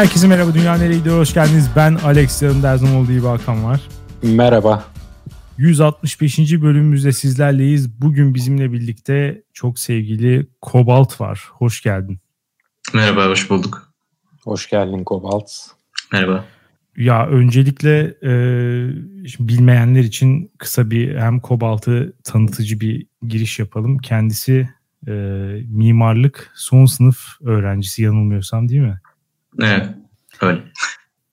herkese merhaba. Dünya nereye gidiyor? Hoş geldiniz. Ben Alex. Yanımda her zaman olduğu gibi Hakan var. Merhaba. 165. bölümümüzde sizlerleyiz. Bugün bizimle birlikte çok sevgili Kobalt var. Hoş geldin. Merhaba, hoş bulduk. Hoş geldin Kobalt. Merhaba. Ya öncelikle e, bilmeyenler için kısa bir hem Kobalt'ı tanıtıcı bir giriş yapalım. Kendisi e, mimarlık son sınıf öğrencisi yanılmıyorsam değil mi? Evet, öyle.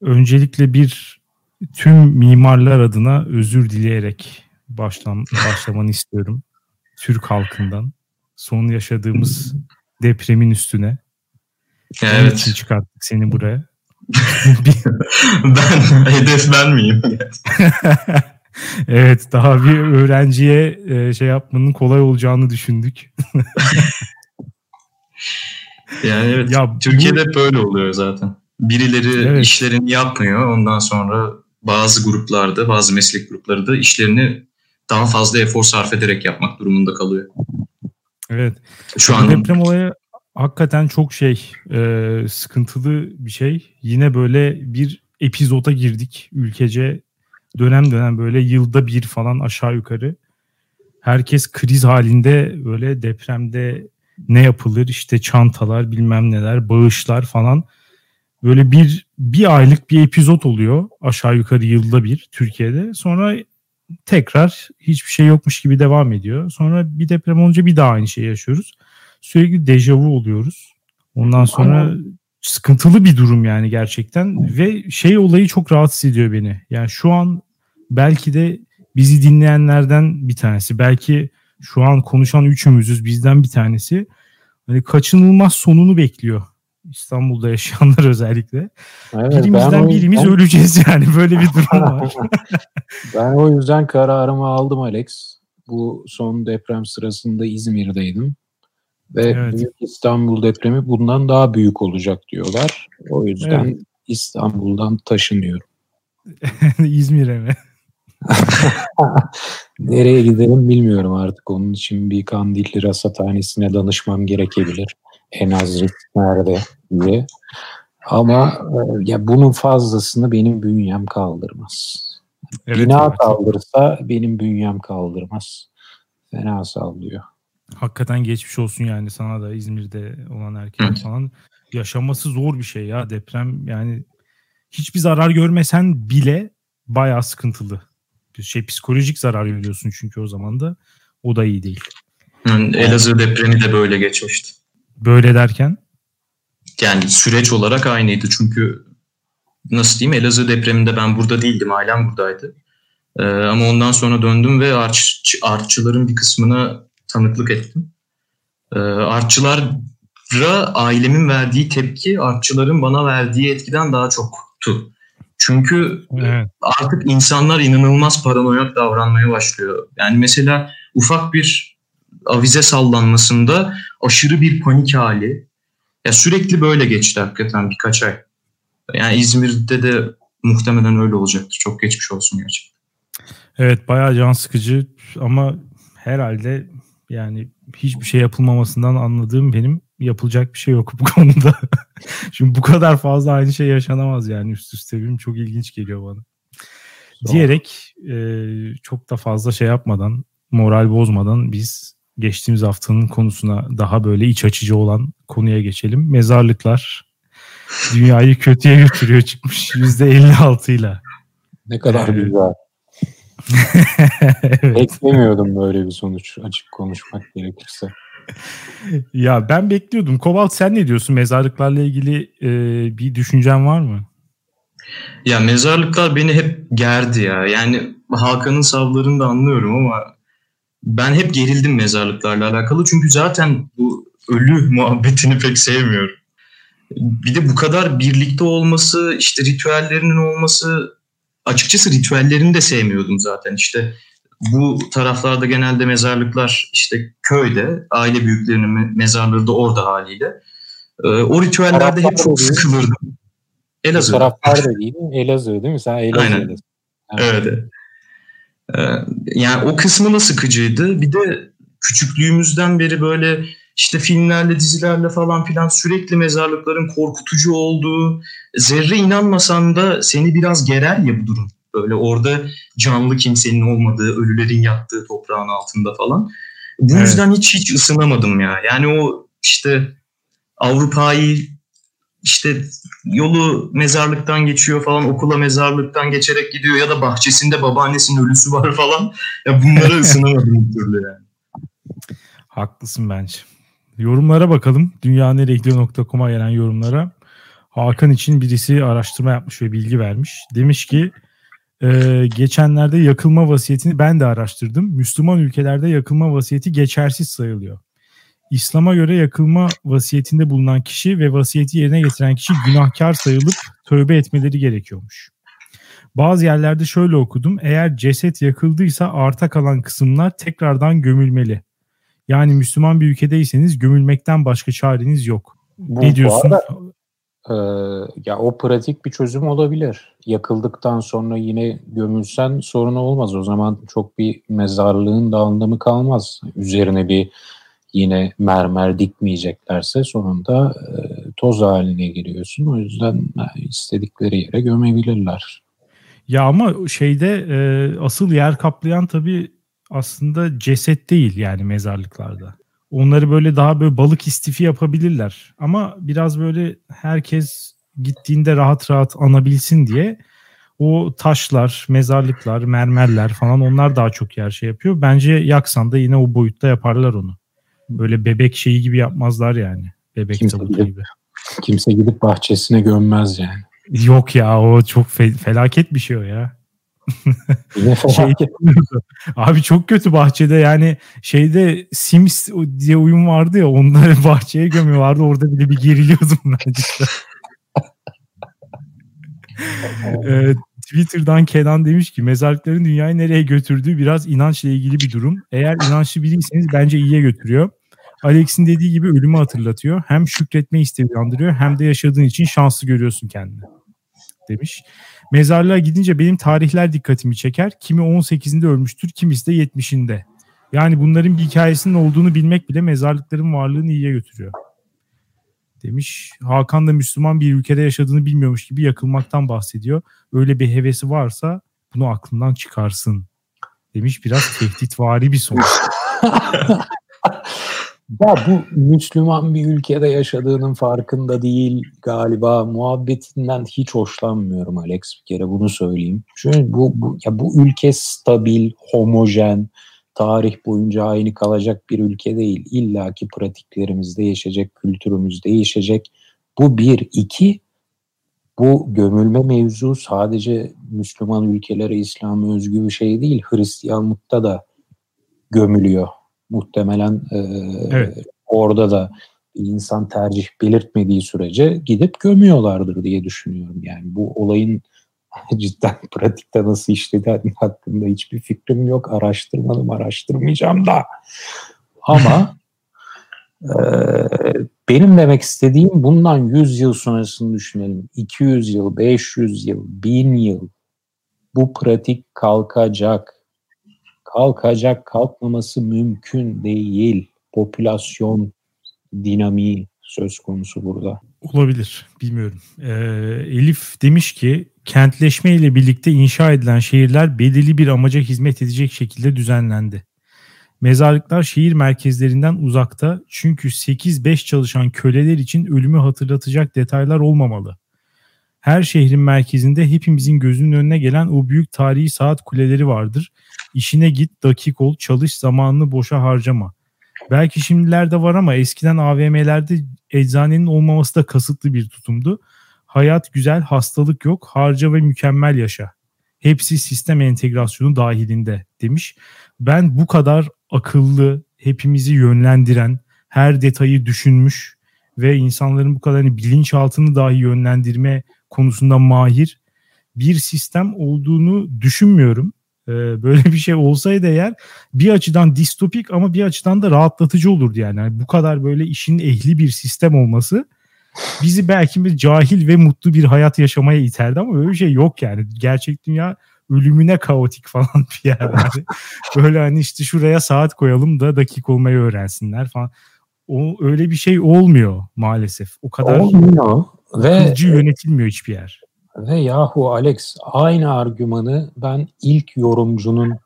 Öncelikle bir tüm mimarlar adına özür dileyerek başlam başlamanı istiyorum. Türk halkından. Son yaşadığımız depremin üstüne. Evet. Onun için çıkarttık seni buraya. ben, hedef ben miyim? evet, daha bir öğrenciye e, şey yapmanın kolay olacağını düşündük. yani evet, ya, Türkiye'de bu... böyle oluyor zaten. Birileri evet. işlerini yapmıyor. Ondan sonra bazı gruplarda, bazı meslek grupları da işlerini daha fazla efor sarf ederek yapmak durumunda kalıyor. Evet. Şu an deprem olayı hakikaten çok şey e, sıkıntılı bir şey. Yine böyle bir epizoda girdik ülkece dönem dönem böyle yılda bir falan aşağı yukarı. Herkes kriz halinde böyle depremde ne yapılır işte çantalar bilmem neler bağışlar falan böyle bir bir aylık bir epizot oluyor aşağı yukarı yılda bir Türkiye'de. Sonra tekrar hiçbir şey yokmuş gibi devam ediyor. Sonra bir deprem olunca bir daha aynı şeyi yaşıyoruz. Sürekli dejavu oluyoruz. Ondan sonra Ama... sıkıntılı bir durum yani gerçekten ve şey olayı çok rahatsız ediyor beni. Yani şu an belki de bizi dinleyenlerden bir tanesi, belki şu an konuşan üçümüzüz bizden bir tanesi. Hani kaçınılmaz sonunu bekliyor İstanbul'da yaşayanlar özellikle. Evet, Birimizden birimiz yüzden... öleceğiz yani böyle bir durum var. ben o yüzden kararımı aldım Alex. Bu son deprem sırasında İzmir'deydim. Ve evet. Büyük İstanbul depremi bundan daha büyük olacak diyorlar. O yüzden evet. İstanbul'dan taşınıyorum. İzmir'e mi? Nereye giderim bilmiyorum artık. Onun için bir Kandilli Rasathanesi'ne danışmam gerekebilir. En az risk nerede diye. Ama e, ya bunun fazlasını benim bünyem kaldırmaz. Evet, Bina evet. kaldırsa benim bünyem kaldırmaz. Fena sallıyor. Hakikaten geçmiş olsun yani sana da İzmir'de olan herkese falan. Yaşaması zor bir şey ya deprem yani hiçbir zarar görmesen bile bayağı sıkıntılı. Şey psikolojik zarar görüyorsun çünkü o zaman da o da iyi değil. Elazığ depremi de böyle geçmişti. Böyle derken? Yani süreç olarak aynıydı çünkü nasıl diyeyim Elazığ depreminde ben burada değildim ailem buradaydı. Ee, ama ondan sonra döndüm ve arç, artçıların bir kısmına tanıklık ettim. Ee, artçılara ailemin verdiği tepki artçıların bana verdiği etkiden daha çoktu. Çünkü evet. artık insanlar inanılmaz paranoyak davranmaya başlıyor. Yani mesela ufak bir avize sallanmasında aşırı bir panik hali. Ya sürekli böyle geçti hakikaten birkaç ay. Yani İzmir'de de muhtemelen öyle olacaktır. Çok geçmiş olsun gerçekten. Evet bayağı can sıkıcı ama herhalde yani hiçbir şey yapılmamasından anladığım benim yapılacak bir şey yok bu konuda. Şimdi bu kadar fazla aynı şey yaşanamaz yani üst üste benim çok ilginç geliyor bana. Doğru. Diyerek e, çok da fazla şey yapmadan moral bozmadan biz geçtiğimiz haftanın konusuna daha böyle iç açıcı olan konuya geçelim. Mezarlıklar dünyayı kötüye götürüyor çıkmış %56 ile. Ne kadar ee, güzel. evet. Beklemiyordum böyle bir sonuç açık konuşmak gerekirse. Ya ben bekliyordum. Kobalt sen ne diyorsun? Mezarlıklarla ilgili e, bir düşüncen var mı? Ya mezarlıklar beni hep gerdi ya. Yani Hakan'ın savlarını da anlıyorum ama ben hep gerildim mezarlıklarla alakalı. Çünkü zaten bu ölü muhabbetini pek sevmiyorum. Bir de bu kadar birlikte olması, işte ritüellerinin olması, açıkçası ritüellerini de sevmiyordum zaten. İşte bu taraflarda genelde mezarlıklar işte köyde, aile büyüklerinin mezarları da orada haliyle. Ee, o ritüellerde hep çok sıkılırdım. Elazığ. Taraflar da değil mi? Elazığ değil mi? Sen Elazığ'dasın. Aynen. Evet. evet. Ee, yani o kısmı da sıkıcıydı. Bir de küçüklüğümüzden beri böyle işte filmlerle, dizilerle falan filan sürekli mezarlıkların korkutucu olduğu, zerre inanmasan da seni biraz gerer ya bu durum. Böyle orada canlı kimsenin olmadığı, ölülerin yattığı toprağın altında falan. Bu evet. yüzden hiç hiç ısınamadım ya. Yani o işte Avrupa'yı işte yolu mezarlıktan geçiyor falan okula mezarlıktan geçerek gidiyor ya da bahçesinde babaannesinin ölüsü var falan. Ya bunlara ısınamadım bir türlü yani. Haklısın bence. Yorumlara bakalım. Dünyaneregidiyor.com'a gelen yorumlara. Hakan için birisi araştırma yapmış ve bilgi vermiş. Demiş ki e, geçenlerde yakılma vasiyetini ben de araştırdım. Müslüman ülkelerde yakılma vasiyeti geçersiz sayılıyor. İslam'a göre yakılma vasiyetinde bulunan kişi ve vasiyeti yerine getiren kişi günahkar sayılıp tövbe etmeleri gerekiyormuş. Bazı yerlerde şöyle okudum. Eğer ceset yakıldıysa arta kalan kısımlar tekrardan gömülmeli. Yani Müslüman bir ülkedeyseniz gömülmekten başka çareniz yok. Bu, ne diyorsun? Bu arada, e, ya o pratik bir çözüm olabilir. Yakıldıktan sonra yine gömülsen sorun olmaz. O zaman çok bir mezarlığın da anlamı kalmaz. Üzerine bir yine mermer dikmeyeceklerse sonunda e, toz haline giriyorsun. O yüzden e, istedikleri yere gömebilirler. Ya ama şeyde e, asıl yer kaplayan tabii aslında ceset değil yani mezarlıklarda. Onları böyle daha böyle balık istifi yapabilirler. Ama biraz böyle herkes gittiğinde rahat rahat anabilsin diye o taşlar, mezarlıklar, mermerler falan onlar daha çok yer şey yapıyor. Bence yaksan da yine o boyutta yaparlar onu. Böyle bebek şeyi gibi yapmazlar yani. Bebek kimse gidip, gibi. Kimse gidip bahçesine gömmez yani. Yok ya o çok fe- felaket bir şey o ya. şey, abi çok kötü bahçede yani şeyde Sims diye oyun vardı ya onları bahçeye gömüyorlardı orada bile bir geriliyordum ben işte. ee, Twitter'dan Kenan demiş ki mezarlıkların dünyayı nereye götürdüğü biraz inançla ilgili bir durum. Eğer inançlı biriyseniz bence iyiye götürüyor. Alex'in dediği gibi ölümü hatırlatıyor. Hem şükretme isteği uyandırıyor hem de yaşadığın için şanslı görüyorsun kendini demiş. Mezarlığa gidince benim tarihler dikkatimi çeker. Kimi 18'inde ölmüştür, kimisi de 70'inde. Yani bunların bir hikayesinin olduğunu bilmek bile mezarlıkların varlığını iyiye götürüyor. Demiş. Hakan da Müslüman bir ülkede yaşadığını bilmiyormuş gibi yakılmaktan bahsediyor. Öyle bir hevesi varsa bunu aklından çıkarsın. Demiş biraz tehditvari bir sonuç. Ya bu Müslüman bir ülkede yaşadığının farkında değil galiba. Muhabbetinden hiç hoşlanmıyorum Alex bir kere bunu söyleyeyim. Çünkü bu, bu, ya bu ülke stabil, homojen, tarih boyunca aynı kalacak bir ülke değil. İlla ki pratiklerimiz değişecek, kültürümüz değişecek. Bu bir. iki bu gömülme mevzu sadece Müslüman ülkelere İslam'a özgü bir şey değil. Hristiyanlıkta da gömülüyor muhtemelen e, evet. orada da insan tercih belirtmediği sürece gidip gömüyorlardır diye düşünüyorum. Yani bu olayın cidden pratikte nasıl işlediği hakkında hiçbir fikrim yok. Araştırmadım, araştırmayacağım da. Ama e, benim demek istediğim bundan 100 yıl sonrasını düşünelim. 200 yıl, 500 yıl, 1000 yıl bu pratik kalkacak kalkacak, kalkmaması mümkün değil. Popülasyon dinamiği söz konusu burada. Olabilir, bilmiyorum. Ee, Elif demiş ki kentleşme ile birlikte inşa edilen şehirler belirli bir amaca hizmet edecek şekilde düzenlendi. Mezarlıklar şehir merkezlerinden uzakta çünkü 8-5 çalışan köleler için ölümü hatırlatacak detaylar olmamalı. Her şehrin merkezinde hepimizin gözünün önüne gelen o büyük tarihi saat kuleleri vardır İşine git, dakik ol, çalış, zamanını boşa harcama. Belki şimdilerde var ama eskiden AVM'lerde eczanenin olmaması da kasıtlı bir tutumdu. Hayat güzel, hastalık yok, harca ve mükemmel yaşa. Hepsi sistem entegrasyonu dahilinde demiş. Ben bu kadar akıllı, hepimizi yönlendiren, her detayı düşünmüş ve insanların bu kadar hani bilinçaltını dahi yönlendirme konusunda mahir bir sistem olduğunu düşünmüyorum. Ee, böyle bir şey olsaydı eğer bir açıdan distopik ama bir açıdan da rahatlatıcı olurdu yani. yani bu kadar böyle işin ehli bir sistem olması bizi belki bir cahil ve mutlu bir hayat yaşamaya iterdi ama öyle bir şey yok yani. Gerçek dünya ölümüne kaotik falan bir yer yani. böyle hani işte şuraya saat koyalım da dakik olmayı öğrensinler falan. o öyle bir şey olmuyor maalesef. O kadar olmuyor ve yönetilmiyor hiçbir yer. Ve yahu Alex aynı argümanı ben ilk yorumcunun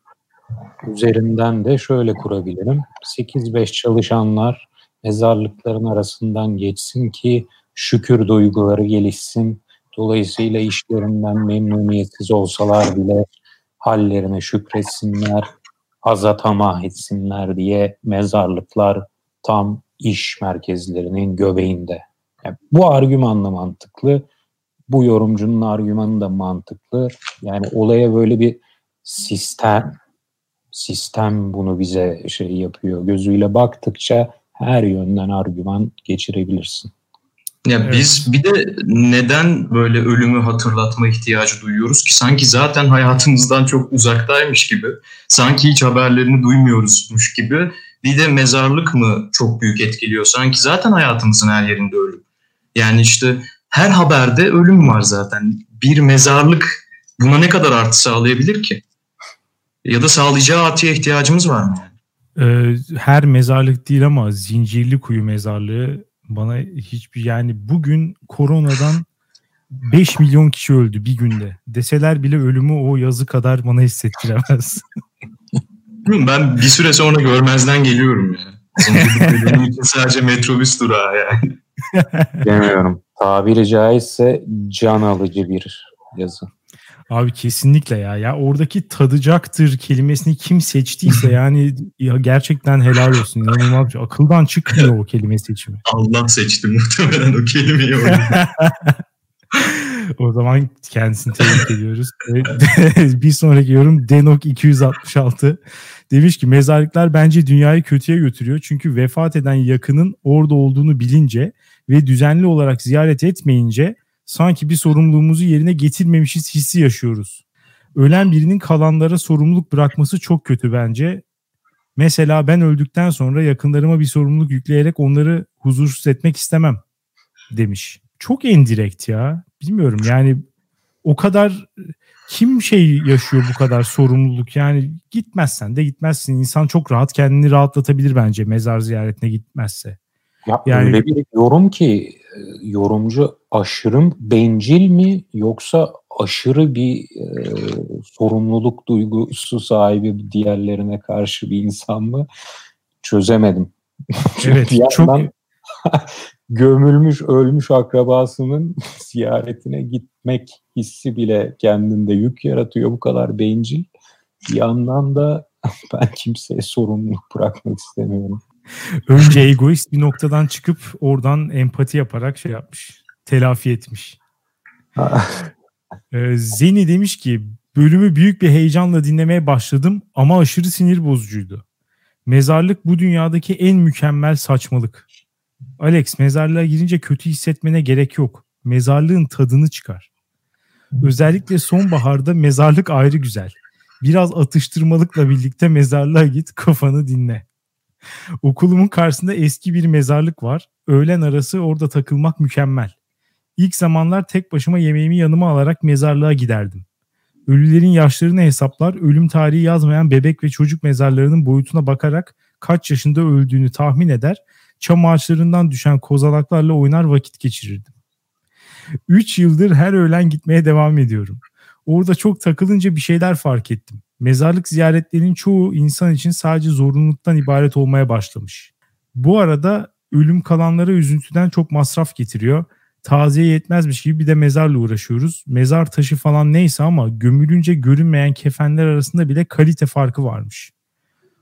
üzerinden de şöyle kurabilirim. 8-5 çalışanlar mezarlıkların arasından geçsin ki şükür duyguları gelişsin. Dolayısıyla işlerinden memnuniyetsiz olsalar bile hallerine şükretsinler, aza tamah etsinler diye mezarlıklar tam iş merkezlerinin göbeğinde. Yani bu argümanla mantıklı. Bu yorumcunun argümanı da mantıklı. Yani olaya böyle bir sistem sistem bunu bize şey yapıyor. Gözüyle baktıkça her yönden argüman geçirebilirsin. Ya evet. biz bir de neden böyle ölümü hatırlatma ihtiyacı duyuyoruz ki sanki zaten hayatımızdan çok uzaktaymış gibi, sanki hiç haberlerini duymuyoruzmuş gibi. Bir de mezarlık mı çok büyük etkiliyor? Sanki zaten hayatımızın her yerinde ölüm. Yani işte her haberde ölüm var zaten. Bir mezarlık buna ne kadar artı sağlayabilir ki? Ya da sağlayacağı artıya ihtiyacımız var mı? Ee, her mezarlık değil ama zincirli kuyu mezarlığı bana hiçbir yani bugün koronadan 5 milyon kişi öldü bir günde. Deseler bile ölümü o yazı kadar bana hissettiremez. ben bir süre sonra görmezden geliyorum ya. İçin sadece metrobüs durağı yani. Demiyorum. Tabiri caizse can alıcı bir yazı. Abi kesinlikle ya. Ya oradaki tadıcaktır kelimesini kim seçtiyse yani ya gerçekten helal olsun. İnanılmaz bir şey. Akıldan çıkmıyor o kelime seçimi. Allah seçti muhtemelen o kelimeyi o zaman kendisini tebrik ediyoruz. bir sonraki yorum Denok 266 demiş ki mezarlıklar bence dünyayı kötüye götürüyor. Çünkü vefat eden yakının orada olduğunu bilince ve düzenli olarak ziyaret etmeyince sanki bir sorumluluğumuzu yerine getirmemişiz hissi yaşıyoruz. Ölen birinin kalanlara sorumluluk bırakması çok kötü bence. Mesela ben öldükten sonra yakınlarıma bir sorumluluk yükleyerek onları huzursuz etmek istemem demiş. Çok endirekt ya. Bilmiyorum yani o kadar kim şey yaşıyor bu kadar sorumluluk yani gitmezsen de gitmezsin. İnsan çok rahat kendini rahatlatabilir bence mezar ziyaretine gitmezse. Ya yani, öyle bir yorum ki e, yorumcu aşırı bencil mi yoksa aşırı bir e, sorumluluk duygusu sahibi diğerlerine karşı bir insan mı çözemedim. Evet çok gömülmüş ölmüş akrabasının ziyaretine gitmek hissi bile kendinde yük yaratıyor bu kadar bencil. Bir yandan da ben kimseye sorumluluk bırakmak istemiyorum. Önce egoist bir noktadan çıkıp oradan empati yaparak şey yapmış. Telafi etmiş. ee, Zeni demiş ki bölümü büyük bir heyecanla dinlemeye başladım ama aşırı sinir bozucuydu. Mezarlık bu dünyadaki en mükemmel saçmalık. Alex mezarlığa girince kötü hissetmene gerek yok. Mezarlığın tadını çıkar. Özellikle sonbaharda mezarlık ayrı güzel. Biraz atıştırmalıkla birlikte mezarlığa git kafanı dinle. Okulumun karşısında eski bir mezarlık var. Öğlen arası orada takılmak mükemmel. İlk zamanlar tek başıma yemeğimi yanıma alarak mezarlığa giderdim. Ölülerin yaşlarını hesaplar, ölüm tarihi yazmayan bebek ve çocuk mezarlarının boyutuna bakarak kaç yaşında öldüğünü tahmin eder, çam ağaçlarından düşen kozalaklarla oynar vakit geçirirdim. 3 yıldır her öğlen gitmeye devam ediyorum. Orada çok takılınca bir şeyler fark ettim mezarlık ziyaretlerinin çoğu insan için sadece zorunluluktan ibaret olmaya başlamış. Bu arada ölüm kalanlara üzüntüden çok masraf getiriyor. Taziye yetmezmiş gibi bir de mezarla uğraşıyoruz. Mezar taşı falan neyse ama gömülünce görünmeyen kefenler arasında bile kalite farkı varmış.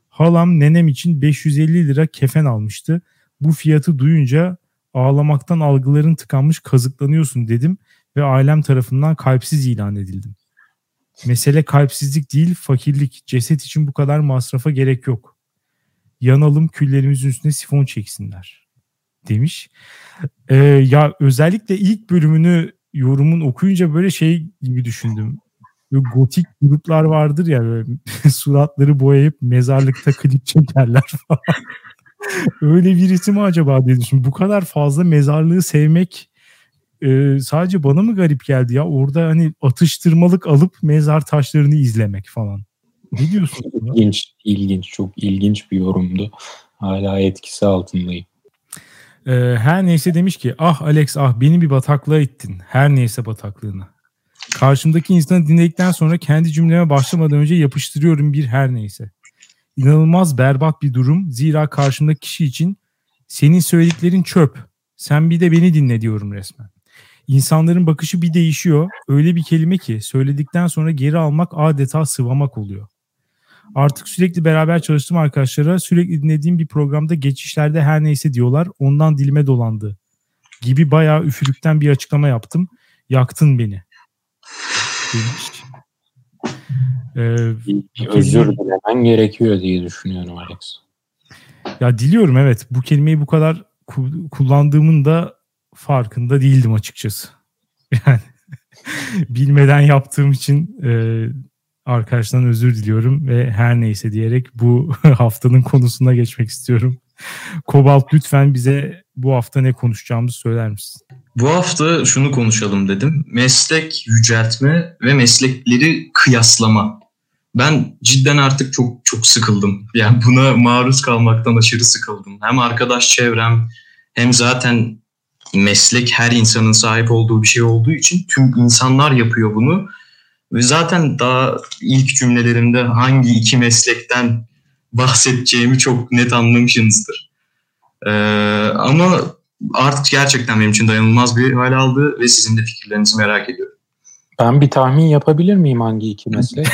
Halam nenem için 550 lira kefen almıştı. Bu fiyatı duyunca ağlamaktan algıların tıkanmış kazıklanıyorsun dedim ve ailem tarafından kalpsiz ilan edildim. Mesele kalpsizlik değil, fakirlik. Ceset için bu kadar masrafa gerek yok. Yanalım küllerimizin üstüne sifon çeksinler. Demiş. Ee, ya özellikle ilk bölümünü yorumun okuyunca böyle şey gibi düşündüm. Böyle gotik gruplar vardır ya böyle suratları boyayıp mezarlıkta klip çekerler falan. Öyle birisi mi acaba dedim. Şimdi bu kadar fazla mezarlığı sevmek e, sadece bana mı garip geldi ya? Orada hani atıştırmalık alıp mezar taşlarını izlemek falan. Ne diyorsun? İlginç, ilginç, çok ilginç bir yorumdu. Hala etkisi altındayım. Ee, her neyse demiş ki ah Alex ah beni bir bataklığa ittin. Her neyse bataklığına. Karşımdaki insanı dinledikten sonra kendi cümleme başlamadan önce yapıştırıyorum bir her neyse. İnanılmaz berbat bir durum. Zira karşımdaki kişi için senin söylediklerin çöp. Sen bir de beni dinle diyorum resmen. İnsanların bakışı bir değişiyor. Öyle bir kelime ki söyledikten sonra geri almak adeta sıvamak oluyor. Artık sürekli beraber çalıştığım arkadaşlara sürekli dinlediğim bir programda geçişlerde her neyse diyorlar. Ondan dilime dolandı. Gibi bayağı üfürükten bir açıklama yaptım. Yaktın beni. Demiş. Ee, özür dilemen gerekiyor diye düşünüyorum Alex. Ya diliyorum evet. Bu kelimeyi bu kadar kullandığımın da farkında değildim açıkçası. Yani bilmeden yaptığım için e, arkadaşlardan özür diliyorum ve her neyse diyerek bu haftanın konusuna geçmek istiyorum. Kobalt lütfen bize bu hafta ne konuşacağımızı söyler misin? Bu hafta şunu konuşalım dedim. Meslek yüceltme ve meslekleri kıyaslama. Ben cidden artık çok çok sıkıldım. Yani buna maruz kalmaktan aşırı sıkıldım. Hem arkadaş çevrem hem zaten meslek her insanın sahip olduğu bir şey olduğu için tüm insanlar yapıyor bunu. Ve zaten daha ilk cümlelerimde hangi iki meslekten bahsedeceğimi çok net anlamışsınızdır. Ee, ama artık gerçekten benim için dayanılmaz bir hal aldı ve sizin de fikirlerinizi merak ediyorum. Ben bir tahmin yapabilir miyim hangi iki meslek?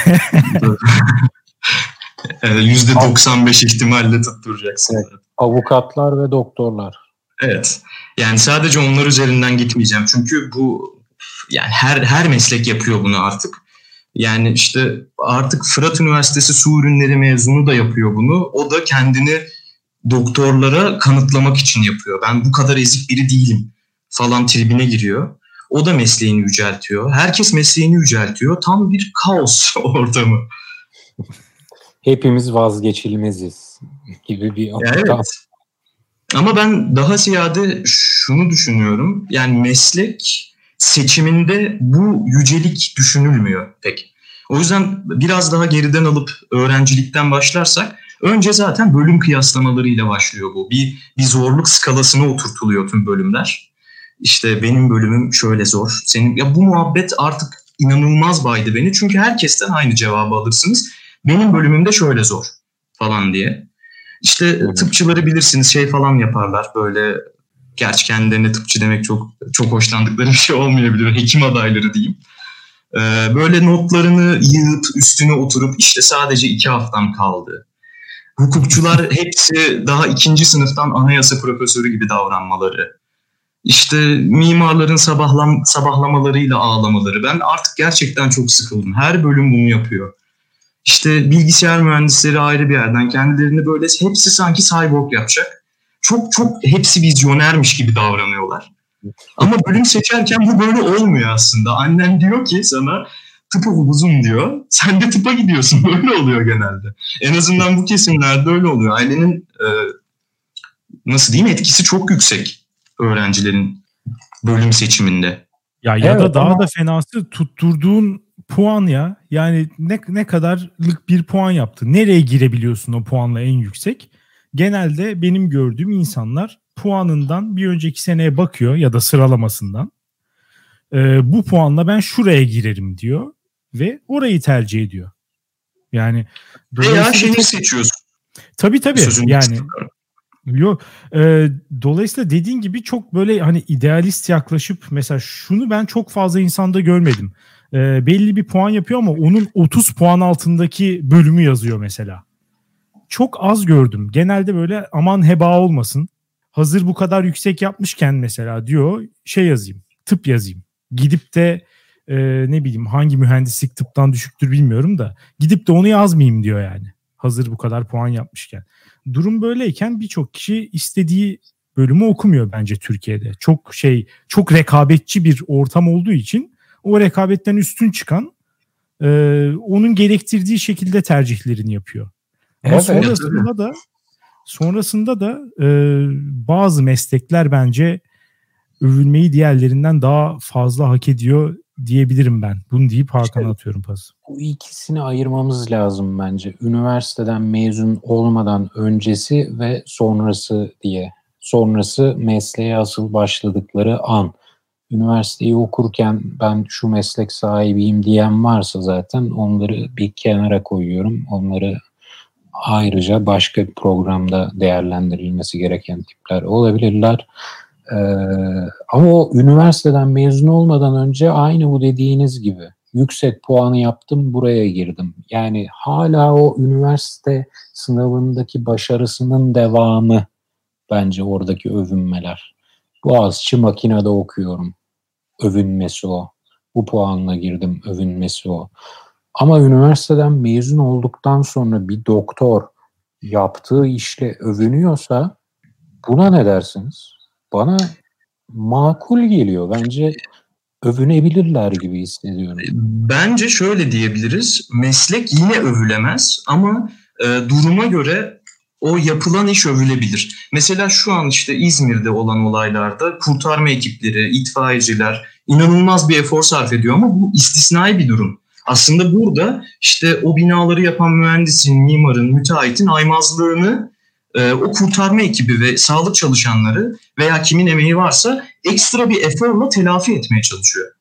%95 ihtimalle tutturacaksın. Evet. Avukatlar ve doktorlar. Evet. Yani sadece onlar üzerinden gitmeyeceğim. Çünkü bu yani her her meslek yapıyor bunu artık. Yani işte artık Fırat Üniversitesi su ürünleri mezunu da yapıyor bunu. O da kendini doktorlara kanıtlamak için yapıyor. Ben bu kadar ezik biri değilim falan tribine giriyor. O da mesleğini yüceltiyor. Herkes mesleğini yüceltiyor. Tam bir kaos ortamı. Hepimiz vazgeçilmeziz gibi bir ortam. Evet. Ama ben daha ziyade şunu düşünüyorum. Yani meslek seçiminde bu yücelik düşünülmüyor pek. O yüzden biraz daha geriden alıp öğrencilikten başlarsak önce zaten bölüm kıyaslamalarıyla başlıyor bu. Bir, bir zorluk skalasına oturtuluyor tüm bölümler. İşte benim bölümüm şöyle zor. Senin ya bu muhabbet artık inanılmaz baydı beni. Çünkü herkesten aynı cevabı alırsınız. Benim bölümümde şöyle zor falan diye. İşte evet. tıpçıları bilirsiniz şey falan yaparlar böyle gerçi kendilerine tıpçı demek çok çok hoşlandıkları bir şey olmayabilir. Hekim adayları diyeyim. Ee, böyle notlarını yığıp üstüne oturup işte sadece iki haftam kaldı. Hukukçular hepsi daha ikinci sınıftan anayasa profesörü gibi davranmaları. İşte mimarların sabahlam sabahlamalarıyla ağlamaları. Ben artık gerçekten çok sıkıldım. Her bölüm bunu yapıyor. İşte bilgisayar mühendisleri ayrı bir yerden kendilerini böyle hepsi sanki cyborg yapacak. Çok çok hepsi vizyonermiş gibi davranıyorlar. Ama bölüm seçerken bu böyle olmuyor aslında. Annen diyor ki sana tıp uzun diyor. Sen de tıpa gidiyorsun. Böyle oluyor genelde. En azından bu kesimlerde öyle oluyor. Ailenin e, nasıl diyeyim etkisi çok yüksek öğrencilerin bölüm seçiminde. Ya ya evet, da daha ama... da fenası tutturduğun puan ya. Yani ne ne kadarlık bir puan yaptı. Nereye girebiliyorsun o puanla en yüksek? Genelde benim gördüğüm insanlar puanından bir önceki seneye bakıyor ya da sıralamasından. Ee, bu puanla ben şuraya girerim diyor ve orayı tercih ediyor. Yani veya şehir seçiyorsun. Tabii tabii. Sözünü yani Yok. E, dolayısıyla dediğin gibi çok böyle hani idealist yaklaşıp mesela şunu ben çok fazla insanda görmedim. E, belli bir puan yapıyor ama onun 30 puan altındaki bölümü yazıyor mesela. Çok az gördüm. Genelde böyle aman heba olmasın. Hazır bu kadar yüksek yapmışken mesela diyor şey yazayım. Tıp yazayım. Gidip de e, ne bileyim hangi mühendislik tıptan düşüktür bilmiyorum da gidip de onu yazmayayım diyor yani. Hazır bu kadar puan yapmışken durum böyleyken birçok kişi istediği bölümü okumuyor bence Türkiye'de. Çok şey, çok rekabetçi bir ortam olduğu için o rekabetten üstün çıkan e, onun gerektirdiği şekilde tercihlerini yapıyor. Ama evet, sonrasında evet. da sonrasında da e, bazı meslekler bence övülmeyi diğerlerinden daha fazla hak ediyor diyebilirim ben. Bunu deyip Hakan'a işte, atıyorum pas. Bu ikisini ayırmamız lazım bence. Üniversiteden mezun olmadan öncesi ve sonrası diye sonrası mesleğe asıl başladıkları an. Üniversiteyi okurken ben şu meslek sahibiyim diyen varsa zaten onları bir kenara koyuyorum. Onları ayrıca başka bir programda değerlendirilmesi gereken tipler olabilirler. Ee, ama o üniversiteden mezun olmadan önce aynı bu dediğiniz gibi yüksek puanı yaptım buraya girdim. Yani hala o üniversite sınavındaki başarısının devamı bence oradaki övünmeler. Boğaziçi makinede okuyorum. Övünmesi o. Bu puanla girdim övünmesi o. Ama üniversiteden mezun olduktan sonra bir doktor yaptığı işle övünüyorsa buna ne dersiniz? Bana makul geliyor. Bence övünebilirler gibi hissediyorum. Bence şöyle diyebiliriz. Meslek yine övülemez ama e, duruma göre o yapılan iş övülebilir. Mesela şu an işte İzmir'de olan olaylarda kurtarma ekipleri, itfaiyeciler inanılmaz bir efor sarf ediyor ama bu istisnai bir durum. Aslında burada işte o binaları yapan mühendisin, mimarın, müteahhitin aymazlığını e, o kurtarma ekibi ve sağlık çalışanları veya kimin emeği varsa ekstra bir eforla telafi etmeye çalışıyor.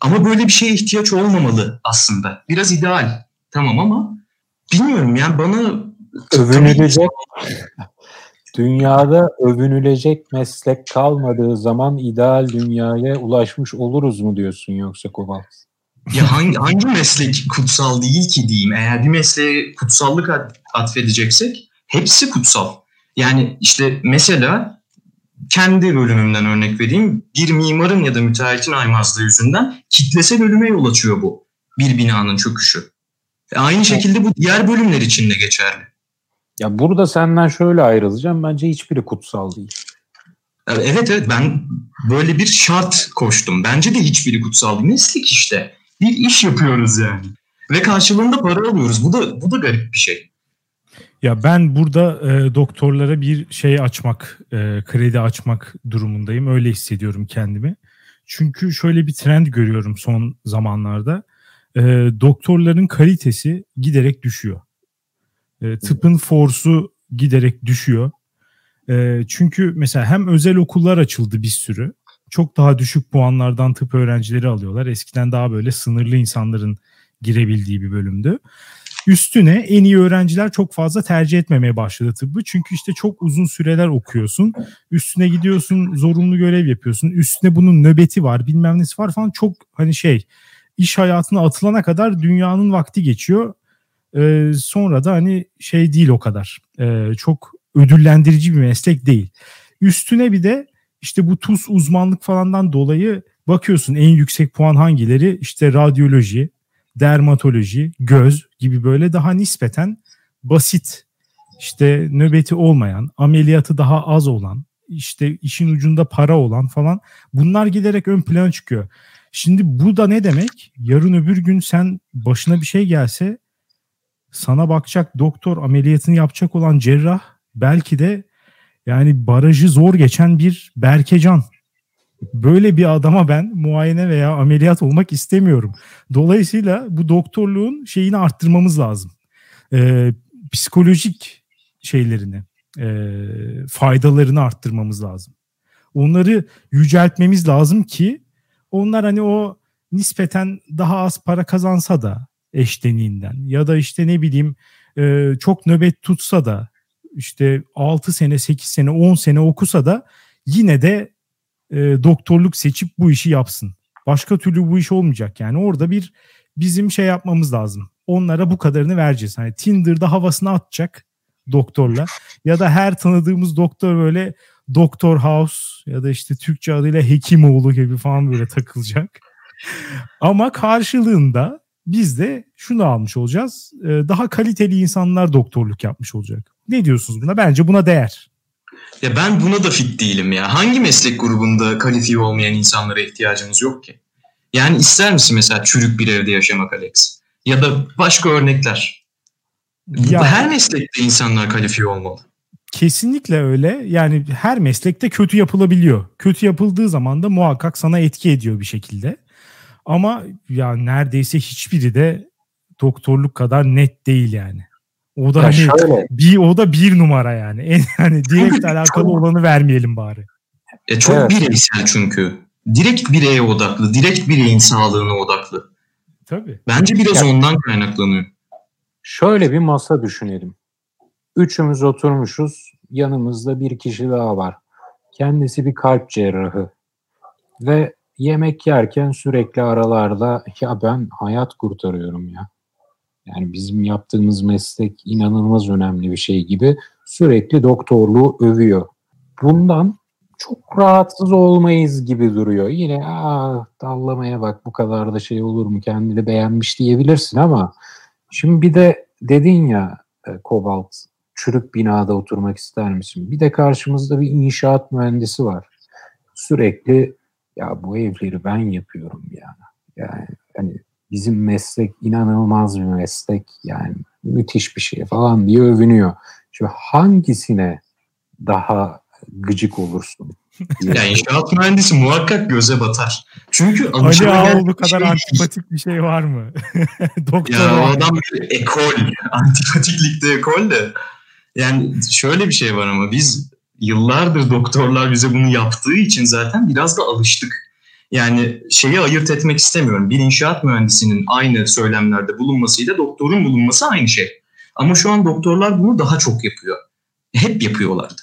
Ama böyle bir şeye ihtiyaç olmamalı aslında. Biraz ideal tamam ama bilmiyorum yani bana övünülecek dünyada övünülecek meslek kalmadığı zaman ideal dünyaya ulaşmış oluruz mu diyorsun yoksa Koval? Ya hangi, hangi meslek kutsal değil ki diyeyim. Eğer bir mesleğe kutsallık atfedeceksek hepsi kutsal. Yani işte mesela kendi bölümümden örnek vereyim. Bir mimarın ya da müteahhitin aymazlığı yüzünden kitlesel ölüme yol açıyor bu. Bir binanın çöküşü. E aynı şekilde bu diğer bölümler için de geçerli. Ya burada senden şöyle ayrılacağım. Bence hiçbiri kutsal değil. Evet evet ben böyle bir şart koştum. Bence de hiçbiri kutsal değil. Meslek işte. Bir iş yapıyoruz yani. Ve karşılığında para alıyoruz. Bu da bu da garip bir şey. Ya ben burada e, doktorlara bir şey açmak, e, kredi açmak durumundayım. Öyle hissediyorum kendimi. Çünkü şöyle bir trend görüyorum son zamanlarda. E, doktorların kalitesi giderek düşüyor. E, tıpın forsu giderek düşüyor. E, çünkü mesela hem özel okullar açıldı bir sürü. Çok daha düşük puanlardan tıp öğrencileri alıyorlar. Eskiden daha böyle sınırlı insanların girebildiği bir bölümdü. Üstüne en iyi öğrenciler çok fazla tercih etmemeye başladı tıbbı. Çünkü işte çok uzun süreler okuyorsun. Üstüne gidiyorsun zorunlu görev yapıyorsun. Üstüne bunun nöbeti var bilmem nesi var falan. Çok hani şey iş hayatına atılana kadar dünyanın vakti geçiyor. Ee, sonra da hani şey değil o kadar. Ee, çok ödüllendirici bir meslek değil. Üstüne bir de işte bu tuz uzmanlık falandan dolayı bakıyorsun en yüksek puan hangileri? İşte radyoloji, dermatoloji, göz gibi böyle daha nispeten basit işte nöbeti olmayan, ameliyatı daha az olan, işte işin ucunda para olan falan bunlar giderek ön plana çıkıyor. Şimdi bu da ne demek? Yarın öbür gün sen başına bir şey gelse sana bakacak doktor, ameliyatını yapacak olan cerrah belki de yani barajı zor geçen bir Berkecan böyle bir adama ben muayene veya ameliyat olmak istemiyorum. Dolayısıyla bu doktorluğun şeyini arttırmamız lazım. Ee, psikolojik şeylerini, e, faydalarını arttırmamız lazım. Onları yüceltmemiz lazım ki onlar hani o nispeten daha az para kazansa da eşleniğinden ya da işte ne bileyim e, çok nöbet tutsa da işte 6 sene 8 sene 10 sene okusa da yine de e, doktorluk seçip bu işi yapsın. Başka türlü bu iş olmayacak yani. Orada bir bizim şey yapmamız lazım. Onlara bu kadarını vereceğiz. Hani Tinder'da havasını atacak doktorla ya da her tanıdığımız doktor böyle Doktor House ya da işte Türkçe adıyla Hekimoğlu gibi falan böyle takılacak. Ama karşılığında biz de şunu almış olacağız. E, daha kaliteli insanlar doktorluk yapmış olacak. Ne diyorsunuz buna? Bence buna değer. Ya ben buna da fit değilim ya. Hangi meslek grubunda kalifiye olmayan insanlara ihtiyacımız yok ki? Yani ister misin mesela çürük bir evde yaşamak Alex? Ya da başka örnekler. Ya, her meslekte insanlar kalifiye olmalı. Kesinlikle öyle. Yani her meslekte kötü yapılabiliyor. Kötü yapıldığı zaman da muhakkak sana etki ediyor bir şekilde. Ama ya neredeyse hiçbiri de doktorluk kadar net değil yani. O da hani şöyle. bir o da bir numara yani. En hani direkt alakalı çok, olanı vermeyelim bari. E çok evet. bireysel çünkü. Direkt bireye odaklı, direkt bireyin sağlığına odaklı. Tabii. Bence biraz yani, ondan kaynaklanıyor. Şöyle bir masa düşünelim. Üçümüz oturmuşuz. Yanımızda bir kişi daha var. Kendisi bir kalp cerrahı. Ve yemek yerken sürekli aralarda ya ben hayat kurtarıyorum ya. Yani bizim yaptığımız meslek inanılmaz önemli bir şey gibi sürekli doktorluğu övüyor. Bundan çok rahatsız olmayız gibi duruyor. Yine aa dallamaya bak bu kadar da şey olur mu kendini beğenmiş diyebilirsin ama şimdi bir de dedin ya e, Kobalt çürük binada oturmak ister misin? Bir de karşımızda bir inşaat mühendisi var. Sürekli ya bu evleri ben yapıyorum ya. Yani hani bizim meslek inanılmaz bir meslek yani müthiş bir şey falan diye övünüyor. Şimdi hangisine daha gıcık olursun? yani inşaat mühendisi muhakkak göze batar. Çünkü Ali Ağoğlu kadar şey antipatik bir şey var mı? Doktor ya o adam bir ekol. Antipatiklikte ekol de. Yani şöyle bir şey var ama biz yıllardır doktorlar bize bunu yaptığı için zaten biraz da alıştık. Yani şeyi ayırt etmek istemiyorum. Bir inşaat mühendisinin aynı söylemlerde bulunmasıyla doktorun bulunması aynı şey. Ama şu an doktorlar bunu daha çok yapıyor. Hep yapıyorlardı.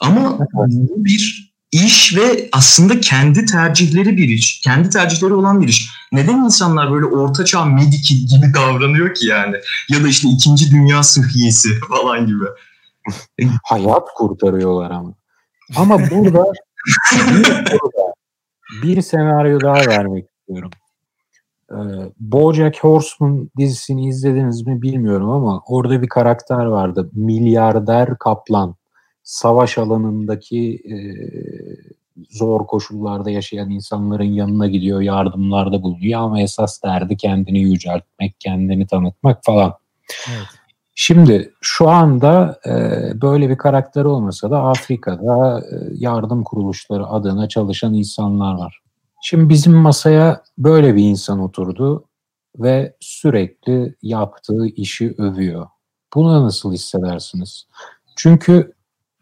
Ama bu bir iş ve aslında kendi tercihleri bir iş. Kendi tercihleri olan bir iş. Neden insanlar böyle ortaçağ medikil gibi davranıyor ki yani? Ya da işte ikinci dünya sıhhiyesi falan gibi. Hayat kurtarıyorlar ama. Ama burada bir senaryo daha vermek istiyorum. Ee, Bojack Horseman dizisini izlediniz mi bilmiyorum ama orada bir karakter vardı. Milyarder kaplan. Savaş alanındaki e, zor koşullarda yaşayan insanların yanına gidiyor, yardımlarda bulunuyor ama esas derdi kendini yüceltmek, kendini tanıtmak falan. Evet. Şimdi şu anda e, böyle bir karakter olmasa da Afrika'da e, yardım kuruluşları adına çalışan insanlar var. Şimdi bizim masaya böyle bir insan oturdu ve sürekli yaptığı işi övüyor. Buna nasıl hissedersiniz? Çünkü